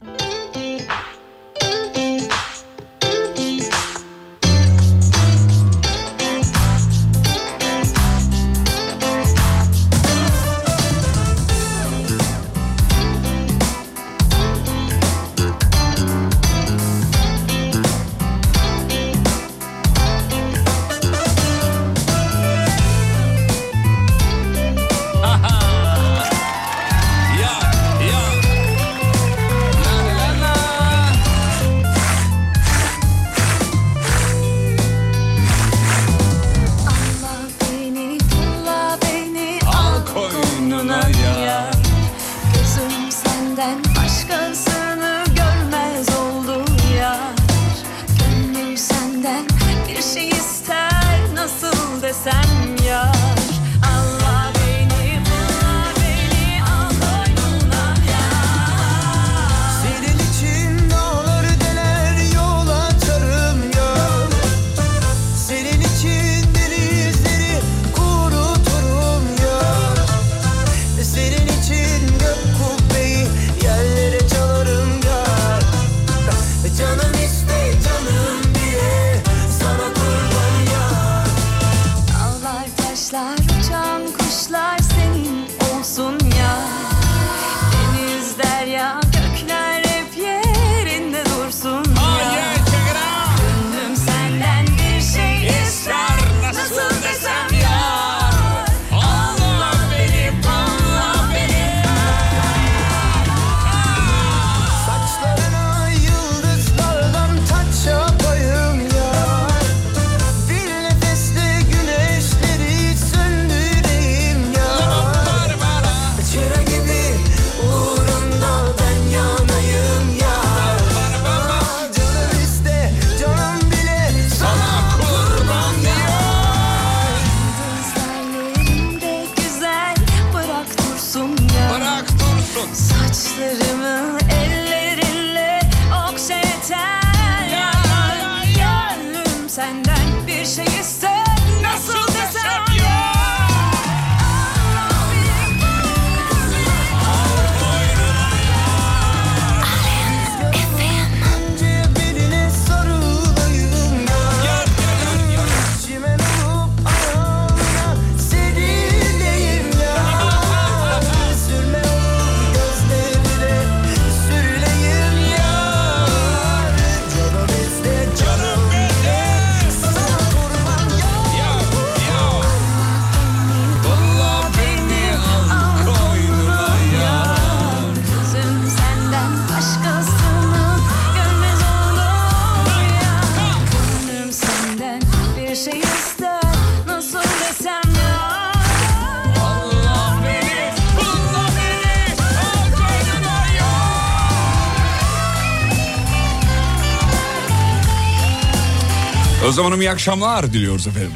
Özlem Hanım iyi akşamlar diliyoruz efendim.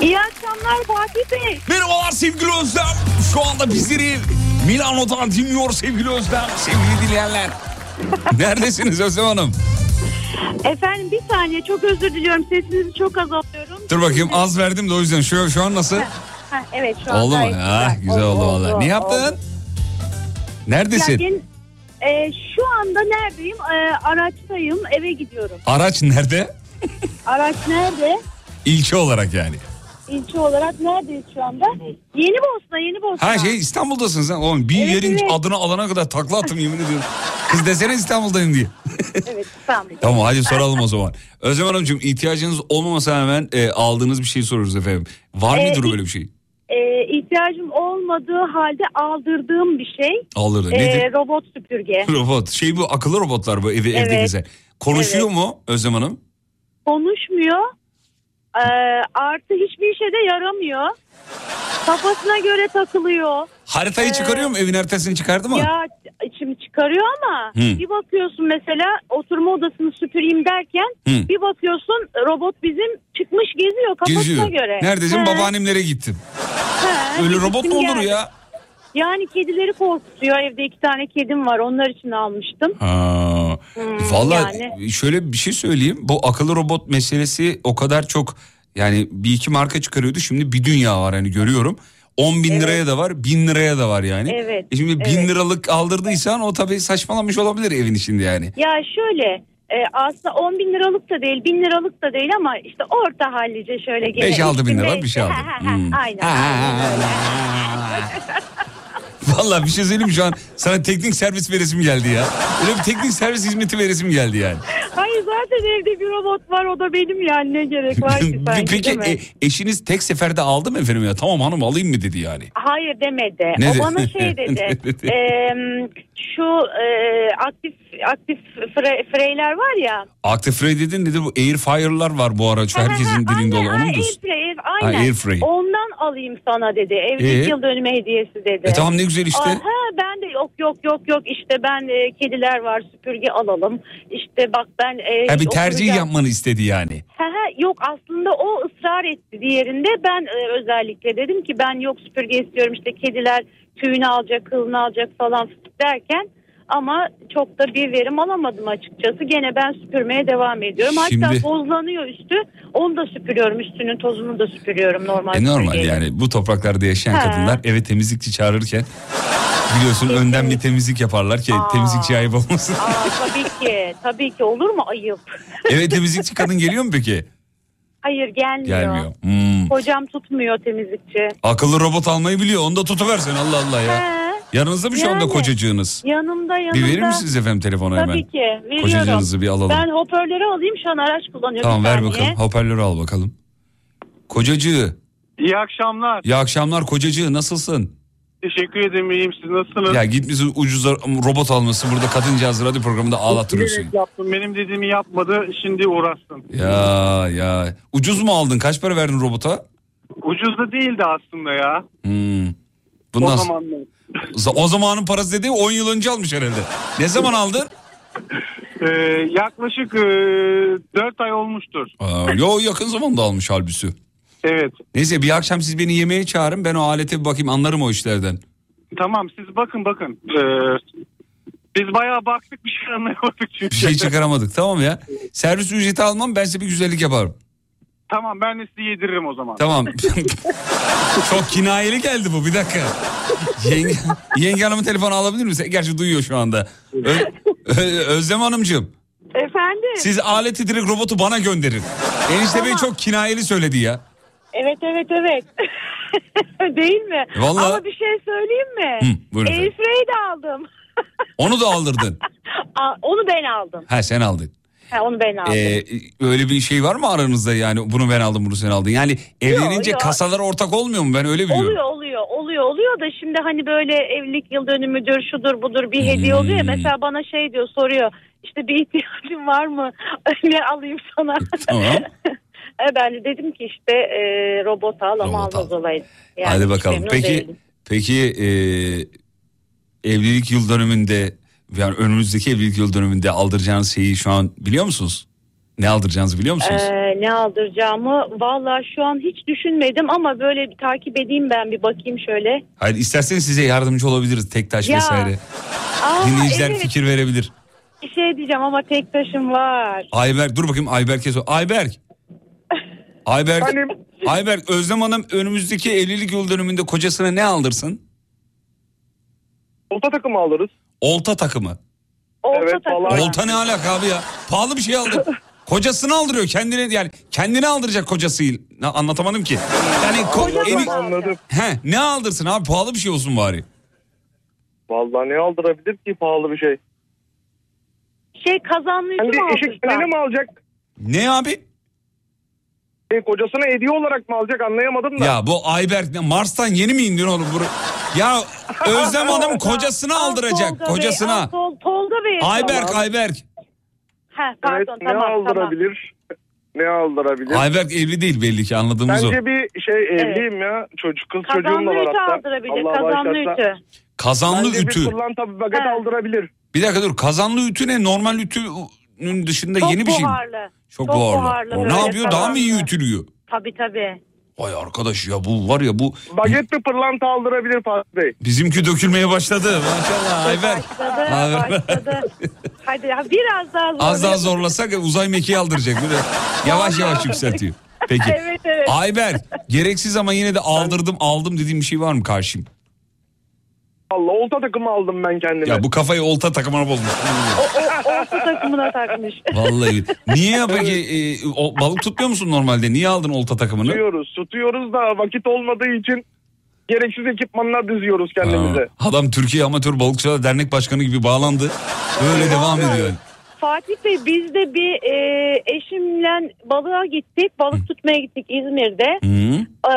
İyi akşamlar Fatih Bey. Merhabalar sevgili Özlem. Şu anda bizleri Milano'dan dinliyor sevgili Özlem. Sevgili dinleyenler. Neredesiniz Özlem Hanım? Efendim bir saniye çok özür diliyorum. Sesinizi çok az alıyorum. Dur bakayım az verdim de o yüzden şu, şu an nasıl? Ha, evet şu an Oldu mu? Ha, güzel oldu valla. Ne yaptın? oldu. Ya, Neredesin? gen- Ee, şu anda neredeyim? Ee, araçtayım. Eve gidiyorum. Araç nerede? Araç nerede? İlçe olarak yani. İlçe olarak neredeyiz şu anda? Yeni Bosna, Yeni Bosna. Ha şey İstanbul'dasın sen. Oğlum bir Evet, yerin evet. adını alana kadar takla attım yemin ediyorum. Kız desene İstanbul'dayım diye. Evet, İstanbul. Tamam hadi soralım o zaman. Özlem Hanımcığım ihtiyacınız olmamasa hemen e, aldığınız bir şey soruyoruz efendim. Var Ee, mıdır ilk- böyle bir şey? Ee, ihtiyacım olmadığı halde aldırdığım bir şey. Aldırdı. Ee, Nedir? robot süpürge. Robot. Şey bu akıllı robotlar bu evi, evde Evet. gezen. Konuşuyor mu Özlem Hanım? Konuşmuyor. Ee, artı hiçbir işe de yaramıyor. Kafasına göre takılıyor. Haritayı Ee, çıkarıyor mu? Evin haritasını çıkardı mı? Ya içimi çıkarıyor ama Hı. bir bakıyorsun mesela oturma odasını süpüreyim derken Hı. bir bakıyorsun robot bizim çıkmış geziyor kafasına Geziyor. göre. Neredesin? He, Babaannemlere gittim. he, Öyle robot mu olur geldim. ya? Yani kedileri korkutuyor. Evde iki tane kedim var. Onlar için almıştım. Ha. Hmm, Valla yani. şöyle bir şey söyleyeyim. Bu akıllı robot meselesi o kadar çok yani bir iki marka çıkarıyordu. Şimdi bir dünya var hani görüyorum. 10 bin Evet. liraya da var, bin liraya da var yani. Evet, E şimdi bin evet. liralık aldırdıysan o tabii saçmalamış olabilir evin içinde yani. Ya şöyle e, aslında 10 bin liralık da değil, bin liralık da değil ama işte orta hallice şöyle gene. 5-6 bin lira bir şey aldım. Hmm. Aynen. Valla bir şey söyleyeyim şu an sana teknik servis veresim geldi ya. Öyle bir teknik servis hizmeti veresim geldi yani. Hayır zaten evde bir robot var o da benim yani ne gerek var ki sanki Peki e, eşiniz tek seferde aldı mı efendim ya? Tamam hanım alayım mı dedi yani. Hayır demedi. Ne o dedi? bana şey dedi. Eee, şu eee, aktif aktif fre, freyler var ya. Active Ray dedin nedir bu? Air Fire'lar var bu ara. Şu herkesin dilinde olan. Onu Aynen, mu diyorsun? Airfryer, Ha, aynen. Airfryer. Ondan alayım sana dedi. Evlilik Ee? yıl dönümü hediyesi dedi. E tamam ne güzel işte. Aha, ben de yok yok yok yok işte ben e, kediler var süpürge alalım. İşte bak ben e, Ha bir tercih oturacağım. yapmanı istedi yani. Ha, ha, yok aslında o ısrar etti diğerinde. Ben e, özellikle dedim ki ben yok süpürge istiyorum işte kediler tüyünü alacak, kılını alacak falan derken ama çok da bir verim alamadım açıkçası. Gene ben süpürmeye devam ediyorum. Şimdi- Hatta tozlanıyor üstü. Onu da süpürüyorum. Üstünün tozunu da süpürüyorum normal. E normal süpürgeyle. yani bu topraklarda yaşayan Ha. kadınlar eve temizlikçi çağırırken biliyorsun önden bir temizlik yaparlar ki Aa. temizlikçi ayıp olmasın. Aa, tabii ki. Tabii ki olur mu ayıp? eve temizlikçi kadın geliyor mu peki? Hayır gelmiyor. Gelmiyor. Hmm. Hocam tutmuyor temizlikçi. Akıllı robot almayı biliyor. Onu da tutuversen Allah Allah ya. He. Yanınızda mı şu anda Yani. kocacığınız? Yanımda yanımda. Bir verir misiniz efendim telefonu hemen? Tabii ki veriyorum. Kocacığınızı bir alalım. Ben hoparlörü alayım şu an araç kullanıyorum. Tamam bir ver saniye. bakalım. Hoparlörü al bakalım. Kocacığı. İyi akşamlar. İyi akşamlar kocacığı nasılsın? Teşekkür ederim. İyiyim. Siz nasılsınız? Ya gitmişsin ucuz robot almışsın burada kadıncağız radyo programında ağlatırıyorsun. Bilerek yaptım. Benim dediğimi yapmadı. Şimdi uğraşsın. Ya ya. Ucuz mu aldın? Kaç para verdin robota? Ucuz da değildi aslında ya. Hmm. o Bundan zamanlar. O zamanın parası dediği 10 yıl önce almış herhalde. Ne zaman aldın? Ee, yaklaşık e, 4 ay olmuştur. Aa, yo yakın zamanda almış halbüsü. Evet. Neyse bir akşam siz beni yemeğe çağırın ben o alete bir bakayım anlarım o işlerden. Tamam siz bakın bakın. Ee, biz bayağı baktık bir şey anlayamadık çünkü. Bir şey çıkaramadık tamam ya. Servis ücreti almam ben size bir güzellik yaparım. Tamam ben de sizi yediririm o zaman. Tamam. Çok kinayeli geldi bu bir dakika. Yenge, yenge hanımın telefonu alabilir misin? Gerçi duyuyor şu anda. Ö- Ö- Özlem Hanımcığım Efendim? siz aleti direkt robotu bana gönderin. Enişte Bey çok kinayeli söyledi ya. Evet evet evet. Değil mi? Vallahi- Ama bir şey söyleyeyim mi? Hı, buyurun efendim. Airfryer'i de aldım. Onu da aldırdın. Aa, onu ben aldım. Ha sen aldın. Ha, onu ben aldım. Ee, öyle bir şey var mı aranızda yani bunu ben aldım bunu sen aldın. Yani evlenince yok. kasalar ortak olmuyor mu ben öyle biliyorum. Oluyor oluyor oluyor oluyor da şimdi hani böyle evlilik yıl dönümüdür şudur budur bir hediye oluyor ya Hmm. mesela bana şey diyor soruyor işte bir ihtiyacın var mı ne alayım sana Tamam. E, ben de dedim ki işte e, robot al ama Robot almaz al. olayım. Yani Hadi bakalım. Peki değilim. peki e, evlilik yıl dönümünde yani önümüzdeki evlilik yıl dönümünde aldıracağınız şeyi şu an biliyor musunuz? Ne aldıracağınızı biliyor musunuz? Ee, ne aldıracağımı valla şu an hiç düşünmedim ama böyle bir takip edeyim ben bir bakayım şöyle. Hayır isterseniz size yardımcı olabiliriz tek taş Ya, vesaire. Aa, Dinleyiciler evet, fikir verebilir. bir şey diyeceğim ama tek taşım var. Ayberk dur bakayım Ayberk'e sor. Ayberk. Ayberk. Ayberk Özlem Hanım önümüzdeki evlilik yıl dönümünde kocasına ne aldırsın? Olta takımı alırız. Olta takımı. Olta Evet, takımı. Olta ne alaka abi ya? Pahalı bir şey aldı. Kocasını aldırıyor kendine yani kendini aldıracak kocasıyla. Ne, Anlatamadım ki. Yani ko- Kocası aldı. Anladım. He, ne aldırsın abi pahalı bir şey olsun bari. Vallahi ne aldırabilir ki pahalı bir şey? Şey kazanlı Kendi mü eşek aldırsan? mi alacak? Ne abi? E, kocasına hediye olarak mı alacak anlayamadım da. Ya bu Ayberk ne Mars'tan yeni mi indin oğlum? Bur- ya Özlem Hanım kocasını Al aldıracak Tolga Bey, kocasına. al Tol- Tolga Bey. Ayberk Ayberk. Heh, evet pardon ne tamam tamam. aldırabilir? Ne aldırabilir? Ayberk evli değil belli ki anladığımız o. Bence bir şey evliyim ya. Çocuk kız çocuğum da Kazanlı var ütü hatta. aldırabilir. Allah Kazanlı bağışlarsa. ütü. Kazanlı Bence ütü. bir pırlanta bir baget He. aldırabilir. Bir dakika dur kazanlı ütü ne? Normal ütünün dışında Çok yeni bir şey mi? buharlı. Çok, Çok buharlı. buharlı ne yapıyor? Daha mı iyi ütülüyor? Tabii tabii. Vay arkadaş ya bu var ya bu Baget bir pırlanta aldırabilir Fatih Bey. bizimki dökülmeye başladı. Maşallah Ayberk. Başladı, başladı. Hadi ya biraz daha zor. Az daha zorlasak uzay mekiği aldıracak. Böyle yavaş yavaş yükseltiyor. Peki. Evet evet. Ayberk gereksiz ama yine de aldırdım aldım dediğim bir şey var mı karşıyım? Allah olta takımı aldım ben kendime. Ya bu kafayı olta takımına bozmuş. Olta takımına takmış. Vallahi. Niye ya peki e, o- balık tutmuyor musun normalde? Niye aldın olta takımını? Tutuyoruz. Tutuyoruz da vakit olmadığı için gereksiz ekipmanlar diziyoruz kendimize. Ha, Adam Türkiye Amatör Balıkçılar Dernek Başkanı gibi bağlandı. Böyle devam ediyor. Fatih Bey biz de bir e, eşimle balığa gittik. Balık tutmaya gittik İzmir'de. Hı. E,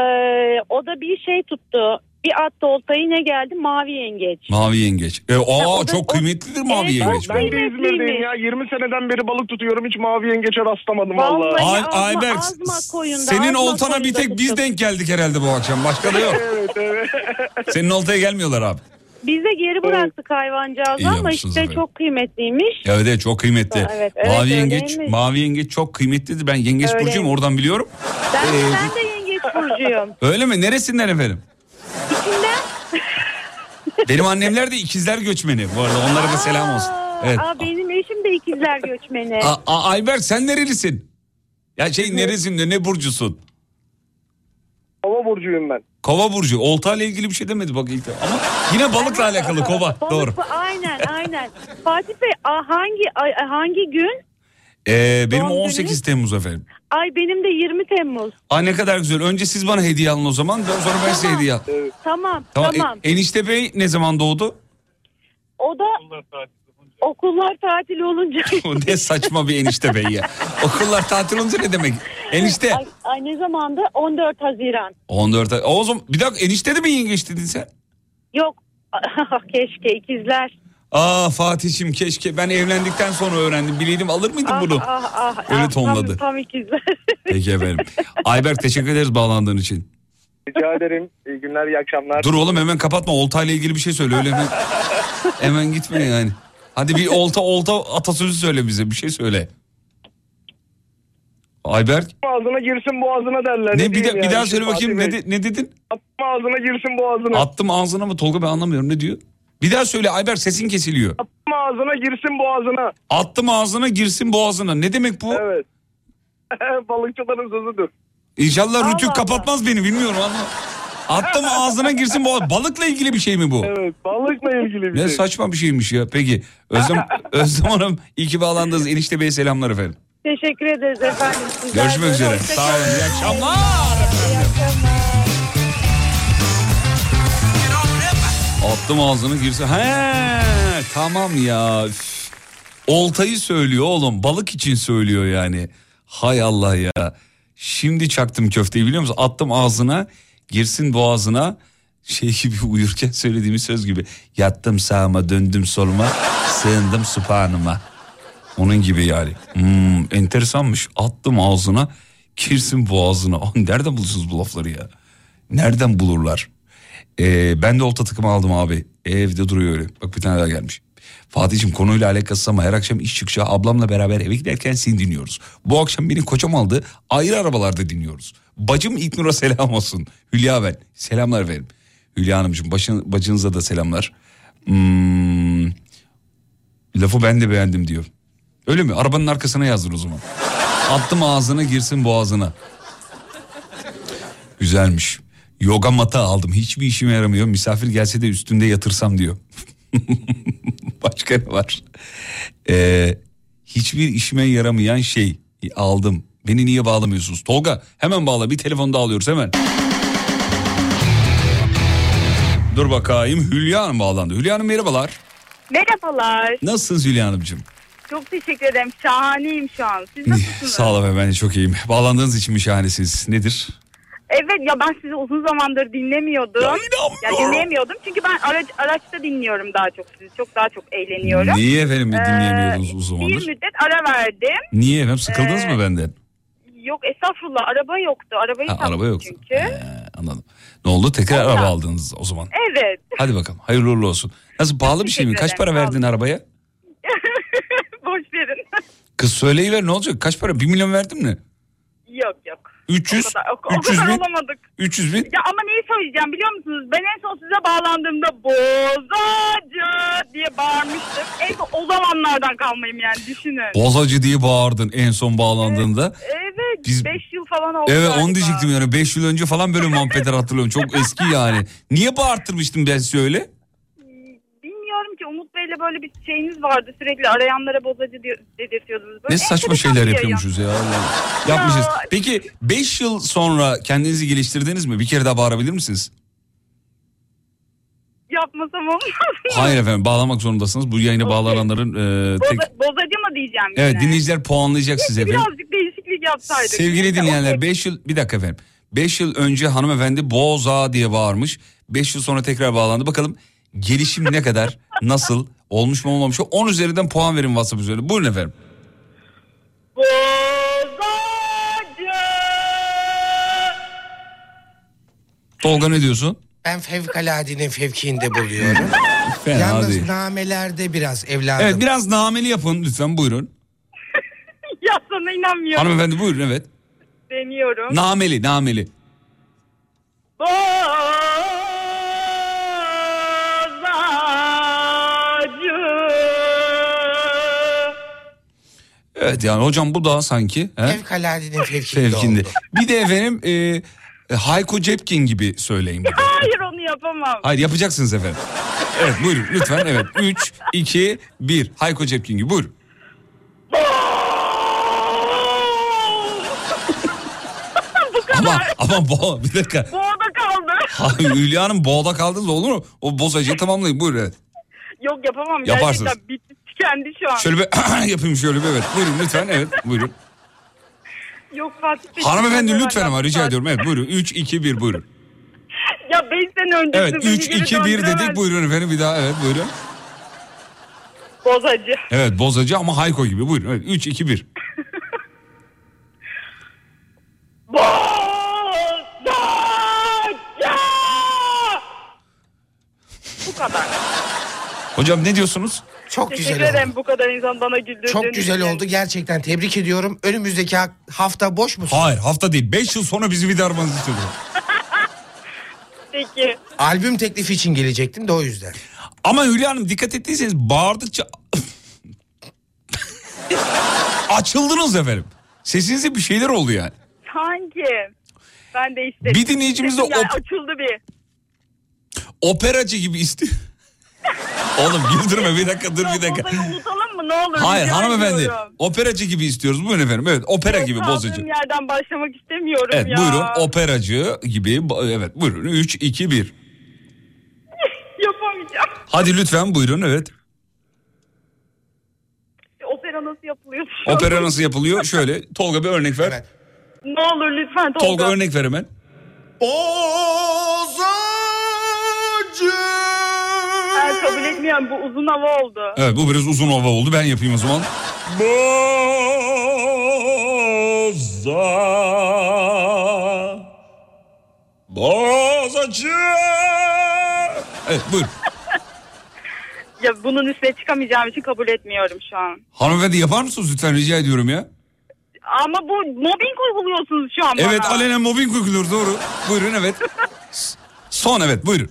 o da bir şey tuttu. Bir attı oltayı ne geldi? Mavi yengeç. Mavi yengeç. E, aa, o da- çok o- kıymetlidir mavi Evet, yengeç. Ben de. İzmir'deyim ya. 20 seneden beri balık tutuyorum. Hiç mavi yengeçe rastlamadım Vallahi. vallahi. Ay, azma- Ayberk azma koyunda, senin azma oltana bir tek biz denk geldik herhalde bu akşam. Başka da yok. Evet evet. Senin oltaya gelmiyorlar abi. Biz de geri bıraktık hayvancağızı İyi ama işte efendim. çok kıymetliymiş. Evet, evet çok kıymetli. Evet, evet, mavi yengeç, öyleymiş. mavi yengeç çok kıymetlidir. Ben yengeç Öyleymiş. burcuyum oradan biliyorum. Ben, Ee, ben de yengeç burcuyum. Öyle mi? Neresinden efendim? Benim annemler de ikizler göçmeni. Bu arada onlara da selam olsun. Evet. aa, benim eşim de ikizler göçmeni. A- A- Ayber sen nerelisin? Ya şey neresin de ne burcusun? Hava burcuyum ben. Kova burcu. Olta ile ilgili bir şey demedi bak ilk defa. Ama yine balıkla alakalı kova. Balık Doğru. Aynen aynen. Fatih Bey hangi hangi gün? Ee, benim Doğum 18 gününüz? Temmuz efendim. Ay benim de 20 Temmuz. Ay ne kadar güzel. Önce siz bana hediye alın o zaman. Ben sonra ben size Tamam. hediye al. Tamam Tamam. tamam. E- enişte Bey ne zaman doğdu? O da okullar tatil olunca. ne saçma bir enişte bey ya. Okullar tatil olunca ne demek? Enişte. ay, ay ne zamandı? 14 Haziran. 14 ay. O zaman bir dakika enişte de mi yengeç dedin sen? Yok keşke ikizler. Aa Fatih'im keşke ben evlendikten sonra öğrendim. Bileydim alır mıydım Ah, bunu? ah, ah, Öyle ah, tonladı. Tam, tam ikizler. Peki efendim. Ayberk teşekkür ederiz bağlandığın için. Rica ederim. İyi günler, iyi akşamlar. Dur oğlum hemen kapatma. Olta ile ilgili bir şey söyle. Öyle hemen, hemen gitme yani. Hadi bir olta olta atasözü söyle bize. Bir şey söyle. Ayberk. Ağzına girsin boğazına derler. Ne bir, de, bir yani daha söyle bakayım. Ne, de- ne dedin? Atma ağzına girsin boğazına. Attım ağzına mı Tolga ben anlamıyorum. Ne diyor? Bir daha söyle Ayberk sesin kesiliyor. Atma ağzına girsin boğazına. Attım ağzına girsin boğazına. Ne demek bu? Evet. Balıkçıların sözüdür. İnşallah Rütük Allah kapatmaz beni bilmiyorum ama. Attım ağzına girsin boğaz. Balıkla ilgili bir şey mi bu? Evet balıkla ilgili bir Ne şey. saçma bir şeymiş ya. Peki Özlem, Özlem Hanım iyi ki bağlandınız. Enişte Bey'e selamlar efendim. Teşekkür ederiz efendim. Sizler Görüşmek üzere. Sağ olun. İyi akşamlar. İyi akşamlar. Attım ağzını girsin. He tamam ya. Oltayı söylüyor oğlum. Balık için söylüyor yani. Hay Allah ya. Şimdi çaktım köfteyi biliyor musun? Attım ağzına girsin boğazına. Şey gibi uyurken söylediğimiz söz gibi. Yattım sağıma döndüm soluma sığındım süphanıma. Onun gibi yani. Hmm, enteresanmış. Attım ağzına girsin boğazına. Nereden bulursunuz bu lafları ya? Nereden bulurlar? Ee, ben de olta takımı aldım abi. Evde duruyor öyle. Bak bir tane daha gelmiş. Fatih'im konuyla alakası ama her akşam iş çıkışı ablamla beraber eve giderken seni dinliyoruz. Bu akşam beni kocam aldı ayrı arabalarda dinliyoruz. Bacım İlknur'a selam olsun. Hülya ben. Selamlar efendim. Hülya Hanımcığım başın, bacınıza da selamlar. Hmm, lafı ben de beğendim diyor. Öyle mi? Arabanın arkasına yazdır o zaman. Attım ağzına girsin boğazına. Güzelmiş. Yoga mata aldım. Hiçbir işime yaramıyor. Misafir gelse de üstünde yatırsam diyor. Başka ne var? Ee, hiçbir işime yaramayan şey aldım. Beni niye bağlamıyorsunuz? Tolga hemen bağla bir telefon daha alıyoruz hemen. Dur bakayım Hülya Hanım bağlandı. Hülya Hanım merhabalar. Merhabalar. Nasılsınız Hülya Hanımcığım? Çok teşekkür ederim. Şahaneyim şu an. Siz nasılsınız? Sağ olun ben de çok iyiyim. Bağlandığınız için mi şahanesiniz? Nedir? Evet ya ben sizi uzun zamandır dinlemiyordum. Ya Ya, dinleyemiyordum. Çünkü ben araç, araçta dinliyorum daha çok sizi. Çok daha çok eğleniyorum. Niye efendim Ee, dinleyemiyordunuz uzun Bir zamandır? müddet ara verdim. Niye efendim sıkıldınız Ee, mı benden? Yok estağfurullah araba yoktu. Arabayı Ha, araba yoktu. çünkü. Ee, anladım. Ne oldu tekrar araba aldınız o zaman. Evet. Hadi bakalım hayırlı uğurlu olsun. Nasıl pahalı bir şey mi? Kaç para verdin arabaya? Boş verin. Kız söyleyiver ne olacak? Kaç para? 1 milyon verdin mi? yok yok. 300? O kadar, o, o 300 kadar bin? olamadık. 300 bin? Ya ama neyi söyleyeceğim biliyor musunuz? Ben en son size bağlandığımda bozacı diye bağırmıştım. En son o zamanlardan kalmayayım yani düşünün. Bozacı diye bağırdın en son bağlandığında. Evet Biz- 5 yıl falan oldu Evet galiba. onu diyecektim yani 5 yıl önce falan böyle muhabbetler hatırlıyorum. Çok eski yani. Niye bağırttırmıştım ben size öyle? Bilmiyorum ki Umut Bey'le böyle bir şeyiniz vardı. Sürekli arayanlara bozacı diyor, dedirtiyordunuz. Böyle Ne saçma enteresan şeyler yayın. yapıyormuşuz ya. Allah. Yapmışız. Peki 5 yıl sonra kendinizi geliştirdiniz mi? Bir kere daha bağırabilir misiniz? Yapmasam olmaz mı? Hayır efendim bağlamak zorundasınız. Bu yayına bağlananların e, tek... Boza- bozacı mı diyeceğim Evet yine? dinleyiciler puanlayacak size efendim. Birazcık değişiklik yapsaydık. Sevgili Neyse, dinleyenler okey. 5 yıl bir dakika efendim. 5 yıl önce hanımefendi boza diye bağırmış. 5 yıl sonra tekrar bağlandı. Bakalım gelişim ne kadar nasıl olmuş mu olmamış mı? 10 üzerinden puan verin WhatsApp üzerinde. Buyurun efendim. Tolga ne diyorsun? Ben fevkaladenin fevkinde buluyorum. Fena Yalnız değil. namelerde biraz evladım. Evet biraz nameli yapın lütfen buyurun. Ya sana inanmıyorum. Hanımefendi buyurun evet. Deniyorum. Nameli nameli. Bozacı. Evet yani hocam bu da sanki. He? Fevkaladenin fevkinde, Fevkinde. oldu. Bir de efendim e, e, Hayko Cepkin gibi söyleyin. bir de. Hayır onu yapamam. Hayır yapacaksınız efendim. Evet buyurun lütfen evet. 3, 2, 1. Hayko Cepkin gibi buyurun. Ama ama bo bir dakika. Boğda kaldı. Hayır Hülya Hanım boğda kaldınız olur mu? O bozacıyı tamamlayın buyurun evet. Yok yapamam. Yaparsınız. Gerçekten bitti tükendi şu an. Şöyle bir yapayım şöyle bir evet. Buyurun lütfen evet buyurun. Yok Fatih Bey. Hanımefendi lütfen ama rica ediyorum. Evet buyurun 3, 2, 1 buyurun. Ya 5 sene önce Evet 3, 2, 1 dedik buyurun efendim bir daha evet buyurun. Bozacı. Evet bozacı ama Hayko gibi buyurun. Evet 3, 2, 1. Bozacı. Bu kadar. Hocam ne diyorsunuz? Çok Teşekkür güzel ederim oldu. bu kadar insan bana güldürdüğünüz Çok güzel için. oldu gerçekten tebrik ediyorum. Önümüzdeki ha- hafta boş musun? Hayır hafta değil 5 yıl sonra bizi bir de aramanızı istiyorum. Peki. Albüm teklifi için gelecektim de o yüzden. Ama Hülya Hanım dikkat ettiyseniz bağırdıkça... Açıldınız efendim. Sesinizde bir şeyler oldu yani. Sanki. Ben de istedim. Bir dinleyicimiz de Yani op- açıldı bir. Operacı gibi istiyor. Oğlum güldürme bir dakika dur bir dakika. Unutalım mı ne olur? Hayır hanımefendi ediyorum. operacı gibi istiyoruz. Buyurun efendim evet opera gibi bozacı. yerden başlamak istemiyorum Evet ya. buyurun operacı gibi evet buyurun 3 2 1. Yapamayacağım. Hadi lütfen buyurun evet. Opera nasıl yapılıyor? Opera nasıl yapılıyor? Şöyle Tolga bir örnek ver. Evet. Ne olur lütfen Tolga. Tolga örnek ver hemen. Bozacı. Kabul etmiyorum bu uzun hava oldu. Evet bu biraz uzun hava oldu. Ben yapayım o zaman. Boza Bozacı Evet buyur. Ya bunun üstüne çıkamayacağım için kabul etmiyorum şu an. Hanımefendi yapar mısınız lütfen rica ediyorum ya. Ama bu mobbing uyguluyorsunuz şu an bana. Evet alenen mobbing uyguluyor doğru. Buyurun evet. Son evet buyurun.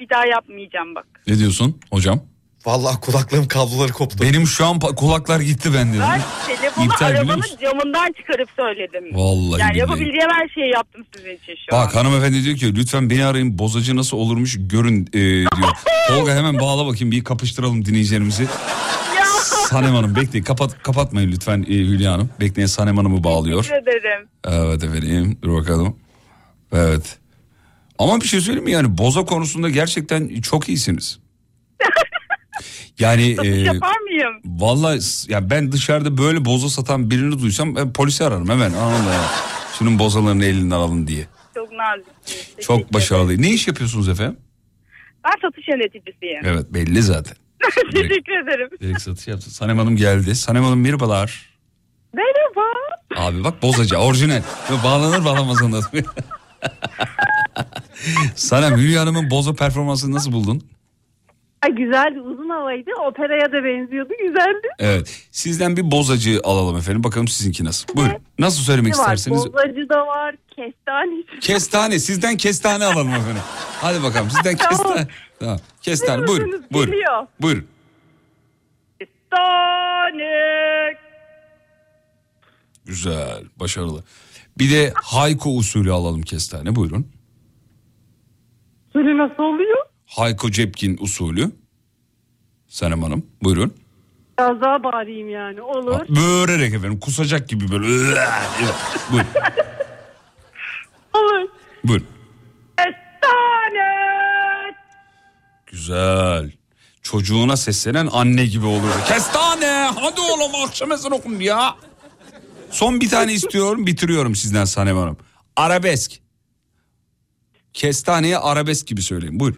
Bir daha yapmayacağım bak. Ne diyorsun hocam? Vallahi kulaklığım kabloları koptu. Benim şu an pa- kulaklar gitti bende. Ben telefonu İptal biliyor arabanın musun? camından çıkarıp söyledim. Vallahi Yani billahi. yapabileceğim her şeyi yaptım sizin için şu an. Bak hanımefendi diyor ki lütfen beni arayın bozacı nasıl olurmuş görün e, diyor. Tolga hemen bağla bakayım bir kapıştıralım dinleyicilerimizi. Sanem Hanım bekleyin kapat, kapatmayın lütfen e, Hülya Hanım. Bekleyin Sanem Hanım'ı bağlıyor. Teşekkür ederim. Evet efendim dur bakalım. Evet. Ama bir şey söyleyeyim mi yani boza konusunda gerçekten çok iyisiniz. Yani e, Yapar mıyım? vallahi s- ya ben dışarıda böyle boza satan birini duysam ben polisi ararım hemen anında ya. Şunun bozalarını elinden alın diye. Çok naziksiniz. Teşekkür Çok başarılı. Ne iş yapıyorsunuz efendim? Ben satış yöneticisiyim. Evet belli zaten. Teşekkür ederim. Direkt satış yaptı. Sanem Hanım geldi. Sanem Hanım merhabalar. Merhaba. Abi bak bozacı orijinal. Bağlanır bağlamaz anladım. Sanem Hülya Hanım'ın boza performansını nasıl buldun? Ay güzeldi uzun havaydı operaya da benziyordu güzeldi. Evet. Sizden bir bozacı alalım efendim. Bakalım sizinki nasıl. Buyurun. Nasıl söylemek Ne var? isterseniz. Bozacı da var kestane. Kestane. Sizden kestane alalım efendim. Hadi bakalım sizden kestane. Tamam. Kestane buyurun. Buyurun. geliyor. Buyurun. Tane. Güzel. Başarılı. Bir de Hayko usulü alalım kestane. Buyurun. Sürü nasıl oluyor? Hayko Cepkin usulü. Sanem Hanım. Buyurun. Biraz daha bağırayım yani olur. Böğürerek efendim. Kusacak gibi böyle. Buyurun. Olur. Buyurun. Kestane. Güzel. Çocuğuna seslenen anne gibi olur. Kestane hadi oğlum akşam ezan okun ya. Son bir tane istiyorum bitiriyorum sizden Sanem Hanım. Arabesk. Kestaneye arabesk gibi söyleyin buyur.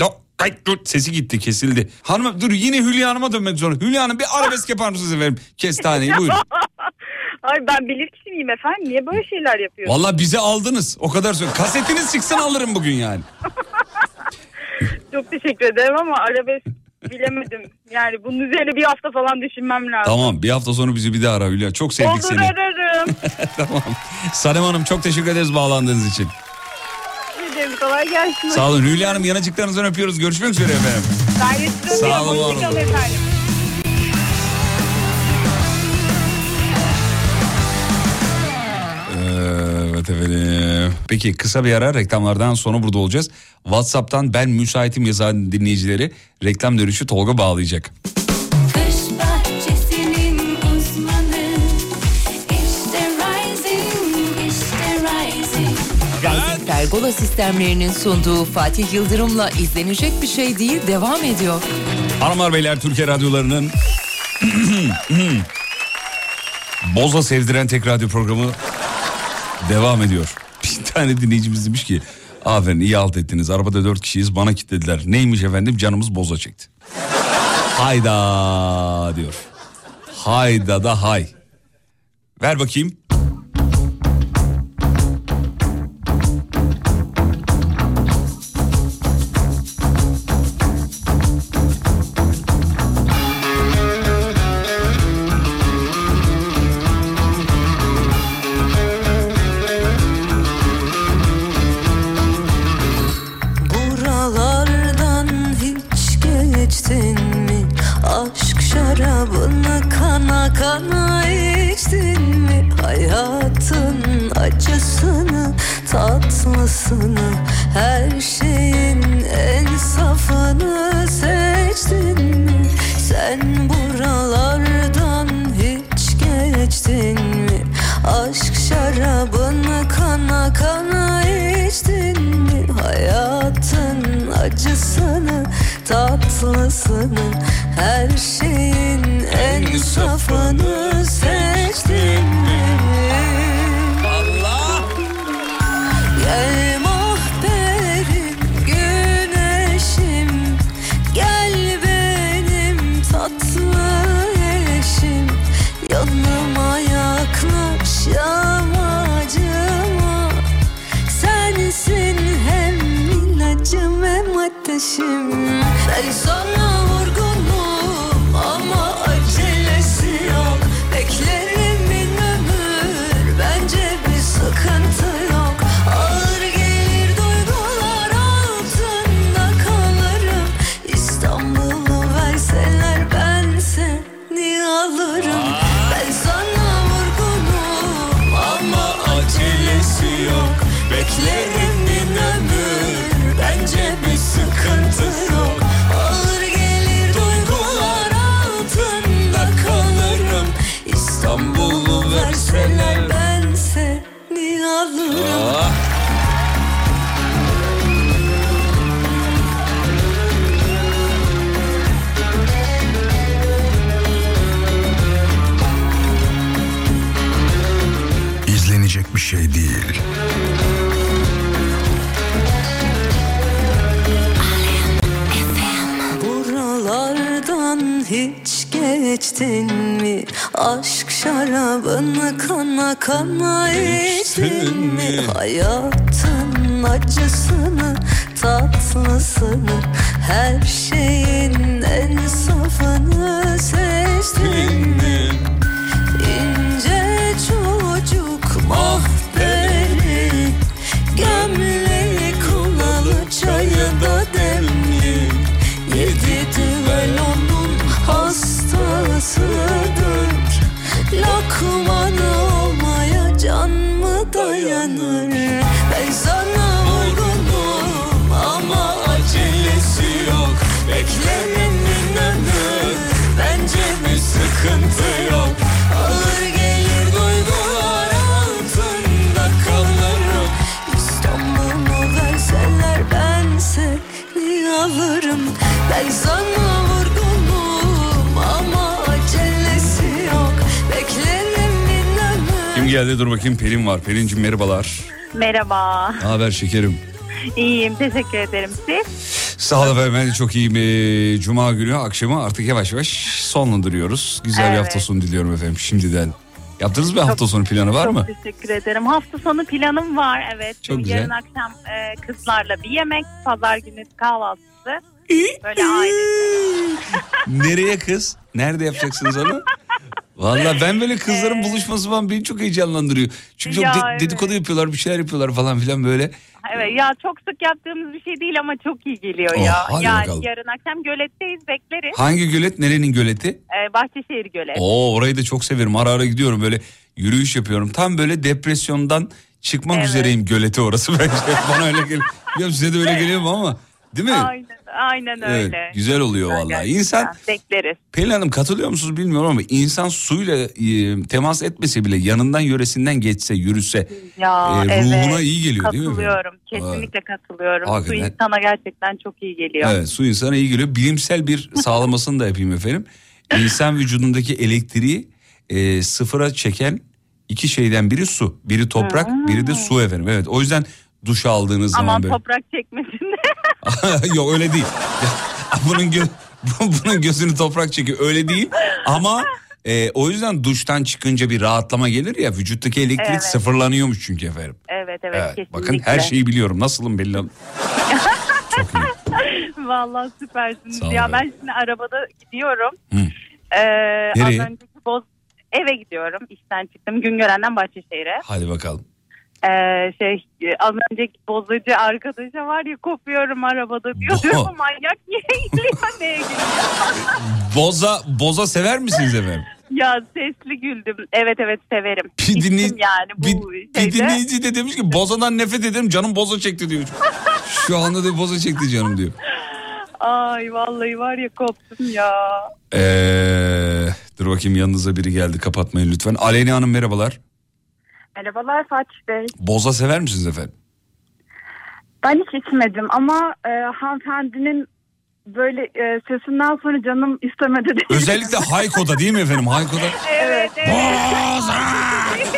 Yok kayıt dur sesi gitti kesildi. Hanım dur yine Hülya Hanım'a dönmek zorunda. Hülya Hanım bir arabesk yapar mısınız efendim? Kestaneyi buyurun. Ay ben bilir kişiyim efendim. Niye böyle şeyler yapıyorsunuz? Valla bizi aldınız o kadar söyleyeyim. Kasetiniz çıksın alırım bugün yani. Çok teşekkür ederim ama arabesk bilemedim. Yani bunun üzerine bir hafta falan düşünmem lazım. Tamam bir hafta sonra bizi bir daha ara Hülya. Çok sevdik Olur seni. ararım. tamam. Sanem Hanım çok teşekkür ederiz bağlandığınız için. Demek kolay gelsin. Sağ olun Hülya Hanım yanacıklarınızdan öpüyoruz. Görüşmek üzere efendim. Sağ olun, var Hoşçakalın olun. efendim. Evet efendim. Peki kısa bir ara reklamlardan sonra burada olacağız. Whatsapp'tan ben müsaitim yazan dinleyicileri reklam dönüşü Tolga bağlayacak. Uzmanı İşte Rising, işte Rising Rising Pergola sistemlerinin sunduğu Fatih Yıldırım'la izlenecek bir şey değil devam ediyor. Hanımlar beyler Türkiye radyolarının Boza sevdiren tek radyo programı devam ediyor. Bir tane dinleyicimiz demiş ki aferin iyi halt ettiniz arabada dört kişiyiz bana kilitlediler. Neymiş efendim canımız boza çekti. Hayda diyor. Hayda da hay. Ver bakayım. Acısını, tatlısını Her şeyin geldi dur bakayım Pelin var. Pelin'cim merhabalar. Merhaba. Ne haber şekerim? İyiyim. Teşekkür ederim. Siz? Sağ ol efendim ben de çok iyiyim. Ee, Cuma günü akşamı artık yavaş yavaş sonlandırıyoruz. Güzel bir Evet. hafta sonu diliyorum efendim şimdiden. Yaptınız mı hafta sonu planı var Çok mı? teşekkür ederim. Hafta sonu planım var. Evet. Çok güzel. Yarın akşam e, kızlarla bir yemek. Pazar günü kahvaltısı. Böyle aile. Nereye kız? Nerede yapacaksınız onu? Valla ben böyle kızların buluşması falan beni çok heyecanlandırıyor. Çünkü çok Ya de- evet. dedikodu yapıyorlar bir şeyler yapıyorlar falan filan böyle. Evet ya çok sık yaptığımız bir şey değil ama çok iyi geliyor Oh, ya. hadi Yani bakalım. yarın akşam göletteyiz bekleriz. Hangi gölet nerenin göleti? Ee, Bahçeşehir gölet. Oo orayı da çok severim ara ara gidiyorum böyle yürüyüş yapıyorum. Tam böyle depresyondan çıkmak Evet. üzereyim gölete orası bence. Bana öyle geliyor. Bilmiyorum size de öyle geliyor mu ama değil mi? Aynen, aynen Evet, öyle. güzel oluyor Güzel vallahi. İnsan Bekleriz. Pelin Hanım katılıyor musunuz bilmiyorum ama insan suyla e, temas etmese bile yanından yöresinden geçse yürüse Ya e, evet. ruhuna iyi geliyor değil mi? Katılıyorum. Kesinlikle katılıyorum. Su Hakikaten. insana gerçekten çok iyi geliyor. Evet su insana iyi geliyor. Bilimsel bir sağlamasını da yapayım efendim. İnsan vücudundaki elektriği e, sıfıra çeken iki şeyden biri su. Biri toprak biri de su efendim. Evet o yüzden duş aldığınız Aman zaman böyle. toprak çekmesin de. Yok öyle değil. Bunun, gö- bunun gözünü toprak çekiyor öyle değil. Ama e, o yüzden duştan çıkınca bir rahatlama gelir ya vücuttaki elektrik Evet. sıfırlanıyormuş çünkü efendim. evet evet, Evet, kesinlikle. bakın her şeyi biliyorum. Nasılım belli. Vallahi süpersiniz. Sağ ol ya ben şimdi arabada gidiyorum. Hı. Ee, az Nereye? önceki boz eve gidiyorum. İşten çıktım. Güngören'den Bahçeşehir'e. Hadi bakalım. Ee, şey e, az önceki bozacı arkadaşa var ya kopuyorum arabada diyor. Diyorum, manyak niye geliyor neye? Boza boza sever misiniz efendim? ya sesli güldüm. Evet evet severim. Bir, dinley- yani bu bir, şeyde. bir dinleyici de demiş ki bozadan nefret ederim canım boza çekti diyor. Şu anda da boza çekti canım diyor. Ay vallahi var ya koptum ya. Ee, dur bakayım yanınıza biri geldi kapatmayın lütfen. Aleyna Hanım merhabalar. Merhabalar Fatih Bey. Boza sever misiniz efendim? Ben hiç içmedim ama e, hanımefendinin böyle e, sesinden sonra canım istemedi. Özellikle Hayko'da değil mi efendim? Hayko'da Evet.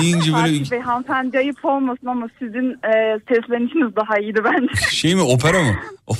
deyince böyle Fatih Bey hanımefendi ayıp olmasın ama sizin e, seslenişiniz daha iyiydi bence. şey mi opera mı?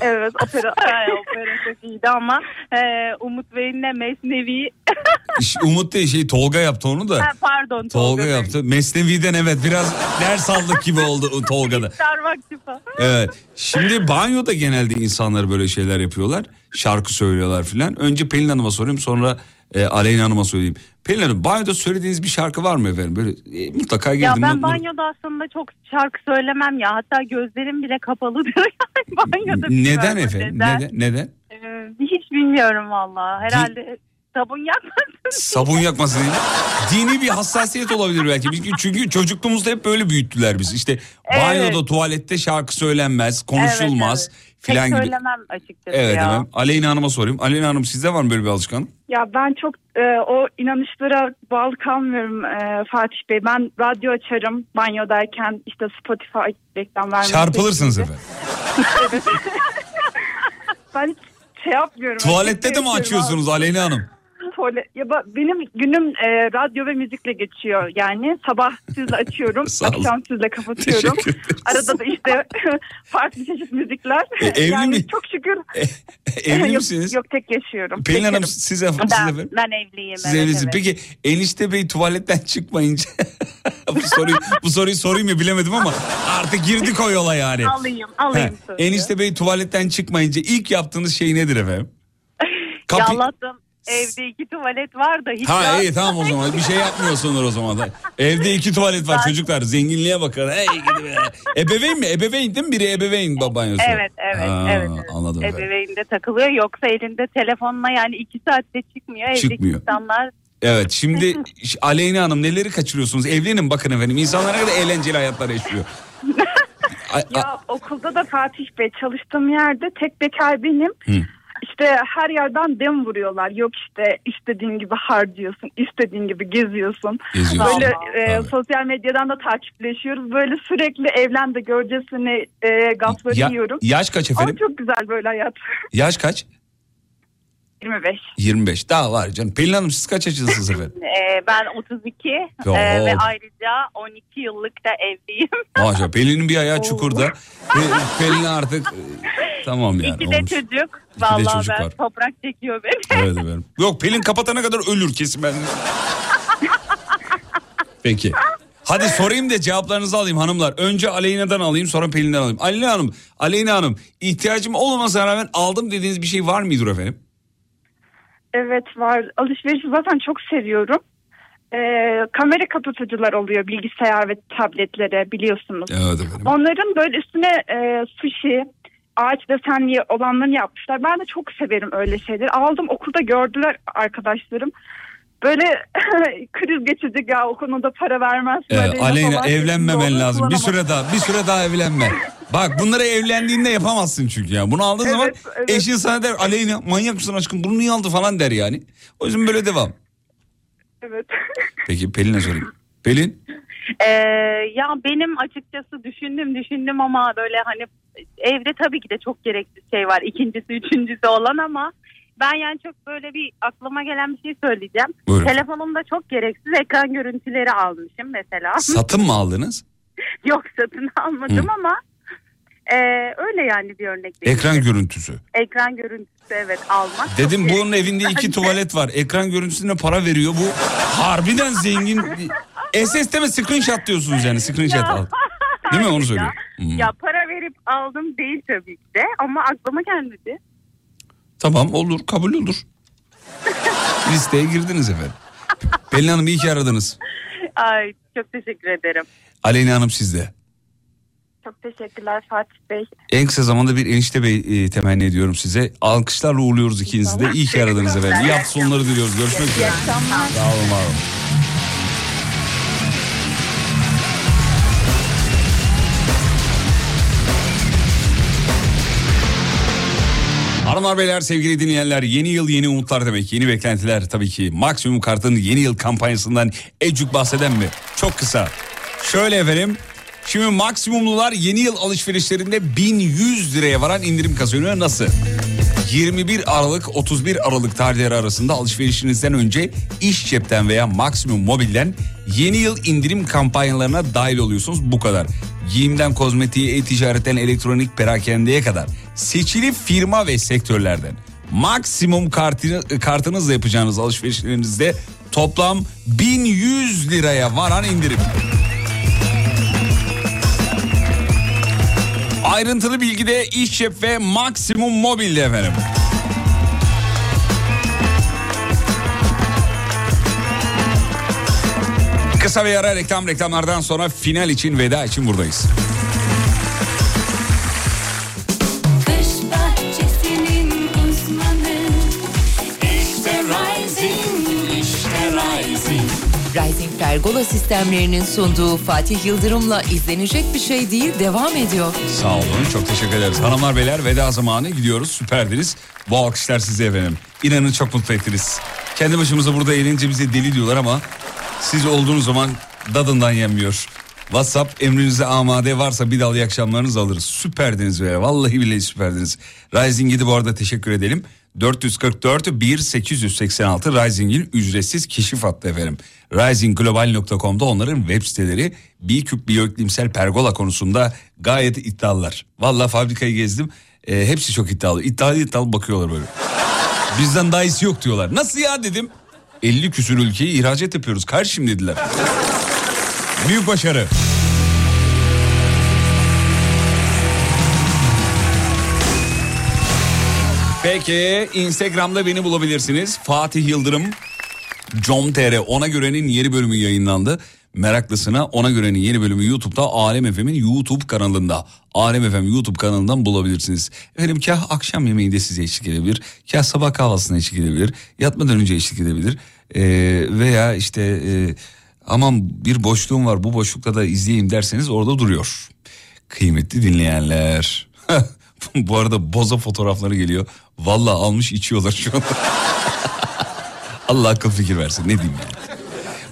evet opera. Ay, opera çok iyiydi ama e, Umut Bey'inle Mesnevi Umut değil şey Tolga yaptı onu da. Ha, pardon Tolga yaptı. Mesnevi'den evet biraz ders aldık gibi oldu Tolga'da. İftar vakti falan. Evet. Şimdi banyoda genelde insanlar böyle şeyler yapıyorlar. Şarkı söylüyorlar filan. Önce Pelin Hanım'a sorayım sonra e, Aleyna Hanım'a söyleyeyim. Pelin Hanım banyoda söylediğiniz bir şarkı var mı efendim? Böyle e, mutlaka girdim. Ya ben banyoda aslında çok şarkı söylemem ya. Hatta gözlerim bile kapalıdır yani banyoda. Neden efendim? Neden? Neden? Ee, hiç bilmiyorum valla. Herhalde sabun yakmasın. Sabun yakmasın. Dini bir hassasiyet olabilir belki. Çünkü, çocukluğumuzda hep böyle büyüttüler biz. İşte banyoda, tuvalette şarkı söylenmez, konuşulmaz filan gibi. söylemem açıkçası Evet ya. efendim. Aleyna Hanım'a sorayım. Aleyna Hanım sizde var mı böyle bir alışkanlık? Ya ben çok e, o inanışlara bağlı kalmıyorum e, Fatih Bey. Ben radyo açarım banyodayken işte Spotify reklam vermesi. Çarpılırsınız gibi. efendim. Evet. ben şey yapmıyorum. Tuvalette de mi açıyorsunuz abi. Aleyna Hanım? Tuvalet, ya benim günüm e, radyo ve müzikle geçiyor. Yani sabah sizle açıyorum, akşam sizle kapatıyorum. Arada da işte farklı çeşit müzikler. E, evli yani mi? çok şükür. Evli yok, misiniz? Yok tek yaşıyorum. Pelin Hanım siz, Ben, efendim? ben evliyim. Siz evet, evlisiniz. evet. Peki enişte bey tuvaletten çıkmayınca bu soruyu bu soruyu sorayım ya bilemedim ama artık girdik o yola yani. Alayım, alayım He, enişte bey tuvaletten çıkmayınca ilk yaptığınız şey nedir efendim? Ya Kapı- Allah'tan evde iki tuvalet var da hiç Ha rahat- iyi tamam o zaman bir şey yapmıyorsunuz o zaman da. Evde iki tuvalet var çocuklar zenginliğe bakın. Hey gidi be. Ebeveyn mi? Ebeveyn değil mi? Biri ebeveyn babanyosu. Evet evet Ha, evet. Anladım. Ebeveynde takılıyor yoksa elinde telefonla yani iki saatte çıkmıyor. Evdeki Çıkmıyor. insanlar Evet şimdi Aleyna Hanım neleri kaçırıyorsunuz? Evlenin bakın efendim insanlar ne kadar eğlenceli hayatlar yaşıyor. Ya okulda da Fatih Bey çalıştığım yerde tek bekar benim. Hı. İşte her yerden dem vuruyorlar. Yok işte istediğin gibi harcıyorsun, istediğin gibi geziyorsun. Geziyorsun. Böyle e, sosyal medyadan da takipleşiyoruz. Böyle sürekli evlen de görcesine e, gafları Ya- yiyorum. yaş kaç efendim? Ama çok güzel böyle hayat. Yaş kaç? 25. 25 daha var canım. Pelin Hanım siz kaç yaşındasınız efendim? Ee, ben 32 Yo. ee, ve ayrıca 12 yıllık da evliyim. Maşallah Pelin'in bir ayağı çukurda. Pe- Pelin artık e, tamam yani. İki de olmuş. çocuk. de Vallahi çocuk ben var. toprak çekiyor beni. Evet efendim. Yok Pelin kapatana kadar ölür kesin ben. Peki. Hadi sorayım da cevaplarınızı alayım hanımlar. Önce Aleyna'dan alayım sonra Pelin'den alayım. Aleyna Hanım, Aleyna Hanım ihtiyacım olmamasına rağmen aldım dediğiniz bir şey var mıdır efendim? Evet var. Alışverişi zaten çok seviyorum. Ee, kamera kapatıcılar oluyor bilgisayar ve tabletlere biliyorsunuz. Evet efendim. Onların böyle üstüne e, sushi, ağaç desenli olanlarını yapmışlar. Ben de çok severim öyle şeyleri. Aldım okulda gördüler arkadaşlarım. Böyle kriz geçecek ya o konuda para vermez. Ee, Aleyna evlenmemen şeklinde lazım. Bir süre daha, bir süre daha evlenme. Bak bunları evlendiğinde yapamazsın çünkü ya. Bunu aldığın zaman eşin sana der Aleyna manyak mısın aşkım bunu niye aldı falan der yani. O yüzden böyle devam. Evet. Peki Pelin'e sorayım. Pelin Ee, ya benim açıkçası düşündüm düşündüm ama böyle hani evde tabii ki de çok gerekli şey var. İkincisi üçüncüsü olan ama ben yani çok böyle bir aklıma gelen bir şey söyleyeceğim. Buyurun. Telefonumda çok gereksiz ekran görüntüleri almışım mesela. satın mı aldınız? Yok satın almadım Hı. ama e, öyle yani bir örnek. Ekran görüntüsü. Ekran görüntüsü evet almak. Dedim bunun evinde iki tuvalet var. Ekran görüntüsüne para veriyor. Bu harbiden zengin. SS'de mi screenshot diyorsunuz yani screenshot al. Değil mi onu söylüyor. Hmm. Ya para verip aldım değil tabii ki de ama aklıma gelmedi. Tamam olur kabul olur. Listeye girdiniz efendim. Pelin Hanım iyi ki aradınız. Ay çok teşekkür ederim. Aleyna Hanım sizde. Çok teşekkürler Fatih Bey. En kısa zamanda bir enişte bey e, temenni ediyorum size. Alkışlarla uğurluyoruz ikinizi de. İyi ki aradınız efendim. İyi hafta sonları diliyoruz. Görüşmek üzere. Sağ olun var olun. Hanımlar beyler sevgili dinleyenler yeni yıl yeni umutlar demek yeni beklentiler tabii ki maksimum kartın yeni yıl kampanyasından Ecuk bahseden mi? Çok kısa. Şöyle efendim şimdi maksimumlular yeni yıl alışverişlerinde 1100 liraya varan indirim kazanıyor nasıl? 21 Aralık 31 Aralık tarihleri arasında alışverişinizden önce iş cepten veya maksimum mobilden yeni yıl indirim kampanyalarına dahil oluyorsunuz bu kadar. Giyimden kozmetiğe, e-ticaretten elektronik perakendeye kadar seçili firma ve sektörlerden maksimum kartını, kartınızla yapacağınız alışverişlerinizde toplam 1100 liraya varan indirim. Ayrıntılı bilgi de iş ve maksimum mobilde efendim. Kısa bir ara reklam reklamlardan sonra final için veda için buradayız. Pergola sistemlerinin sunduğu Fatih Yıldırım'la izlenecek bir şey değil devam ediyor. Sağ olun çok teşekkür ederiz. Hanımlar beyler veda zamanı gidiyoruz süperdiniz. Bu alkışlar size efendim. İnanın çok mutlu ettiniz. Kendi başımıza burada eğlenince bize deli diyorlar ama siz olduğunuz zaman dadından yenmiyor. WhatsApp emrinize amade varsa bir dal iyi akşamlarınızı alırız. Süperdiniz be vallahi billahi süperdiniz. Rising 7 bu arada teşekkür edelim. 444 1886 Rising'in ücretsiz keşif hattı efendim. Risingglobal.com'da onların web siteleri Biküp biyoiklimsel pergola konusunda gayet iddialılar. Valla fabrikayı gezdim. E, hepsi çok iddialı. İddialı iddialı bakıyorlar böyle. Bizden daha iyisi yok diyorlar. Nasıl ya dedim. 50 küsur ülkeyi ihracat yapıyoruz karşım dediler. Büyük başarı. Peki Instagram'da beni bulabilirsiniz. Fatih Yıldırım com.tr ona görenin yeni bölümü yayınlandı. Meraklısına ona görenin yeni bölümü YouTube'da Alem FM'in YouTube kanalında. Alem FM YouTube kanalından bulabilirsiniz. Efendim kah akşam yemeğinde size eşlik edebilir. Kah sabah kahvaltısına eşlik edebilir. Yatmadan önce eşlik edebilir. Ee, veya işte e, aman bir boşluğum var bu boşlukta da izleyeyim derseniz orada duruyor. Kıymetli dinleyenler. bu arada boza fotoğrafları geliyor. Vallahi almış içiyorlar şu anda. Allah akıl fikir versin ne diyeyim yani.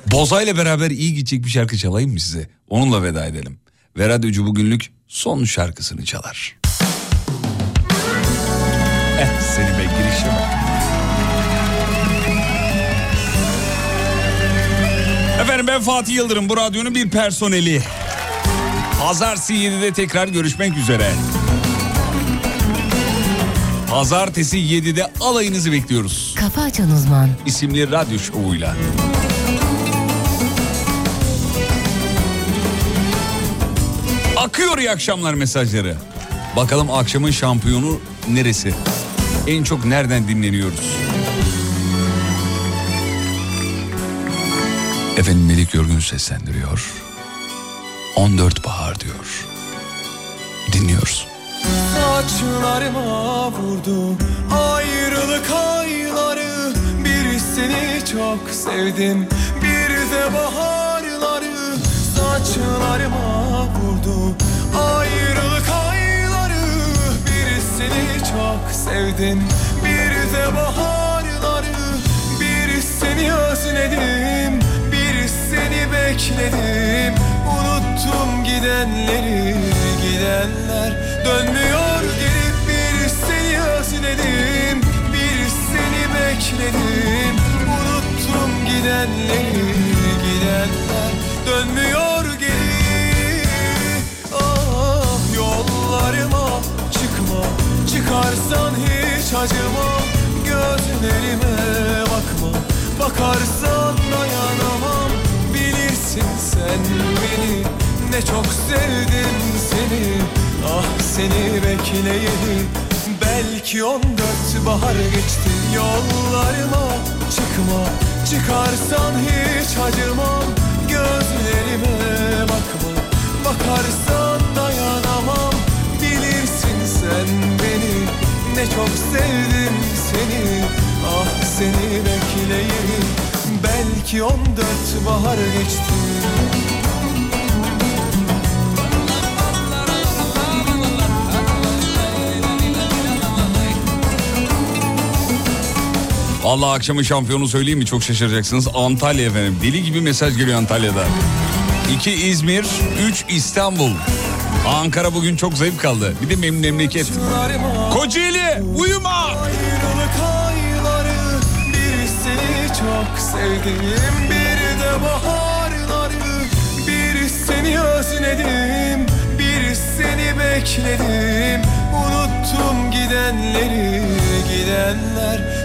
Boza ile beraber iyi gidecek bir şarkı çalayım mı size? Onunla veda edelim. Ve radyocu bugünlük son şarkısını çalar. Eh seni be girişe bak. Efendim ben Fatih Yıldırım bu radyonun bir personeli. Pazartesi 7'de tekrar görüşmek üzere. Pazartesi 7'de alayınızı bekliyoruz. Kafa açan uzman. isimli radyo şovuyla. Akıyor iyi akşamlar mesajları. Bakalım akşamın şampiyonu neresi? En çok nereden dinleniyoruz? Efendim Melik Yorgun seslendiriyor. 14 bahar diyor. Dinliyoruz. Saçlarıma vurdu ayrılık ayları Bir seni çok sevdim. Bir de baharları Saçlarıma vurdu ayrılık ayları Bir seni çok sevdim. Bir de baharları Bir seni özledim. Bir seni bekledim. Unuttum gidenleri gidenler Dönmüyor gelip bir seni özledim Bir seni bekledim. Unuttum gidenleri gidenler. Dönmüyor geri. Ah yollarıma çıkma. Çıkarsan hiç acıma. Gözlerime bakma. Bakarsan dayanamam. Bilirsin sen beni. Ne çok sevdim seni Ah seni bekleyeli Belki on dört bahar geçti. Yollarıma çıkma. Çıkarsan hiç acımam. Gözlerime bakma. Bakarsan dayanamam. Bilirsin sen beni. Ne çok sevdim seni. Ah seni bekleyeli Belki on dört bahar geçti Vallahi akşamın şampiyonu söyleyeyim mi çok şaşıracaksınız. Antalya efendim. Deli gibi mesaj geliyor Antalya'da. 2 İzmir, 3 İstanbul. Ankara bugün çok zayıf kaldı. Bir de benim memleket. Kocaeli uyuma. Çok sevdim Bir de baharları Bir seni özledim Bir seni bekledim Unuttum gidenleri gidenler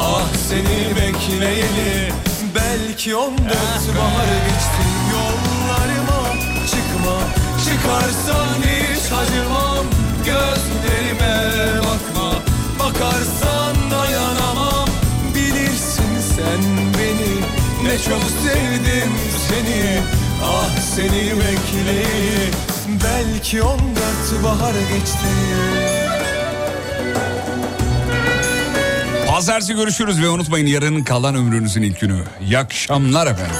Ah seni bekleyeli Belki on dört bahar geçtim yollarıma Çıkma çıkarsan hiç acımam. Gözlerime bakma Bakarsan dayanamam. Bilirsin sen beni Ne çok sevdim seni. Ah seni bekleyeli Belki on dört bahar geçti. Pazartesi görüşürüz ve unutmayın yarın kalan ömrünüzün ilk günü. İyi akşamlar efendim.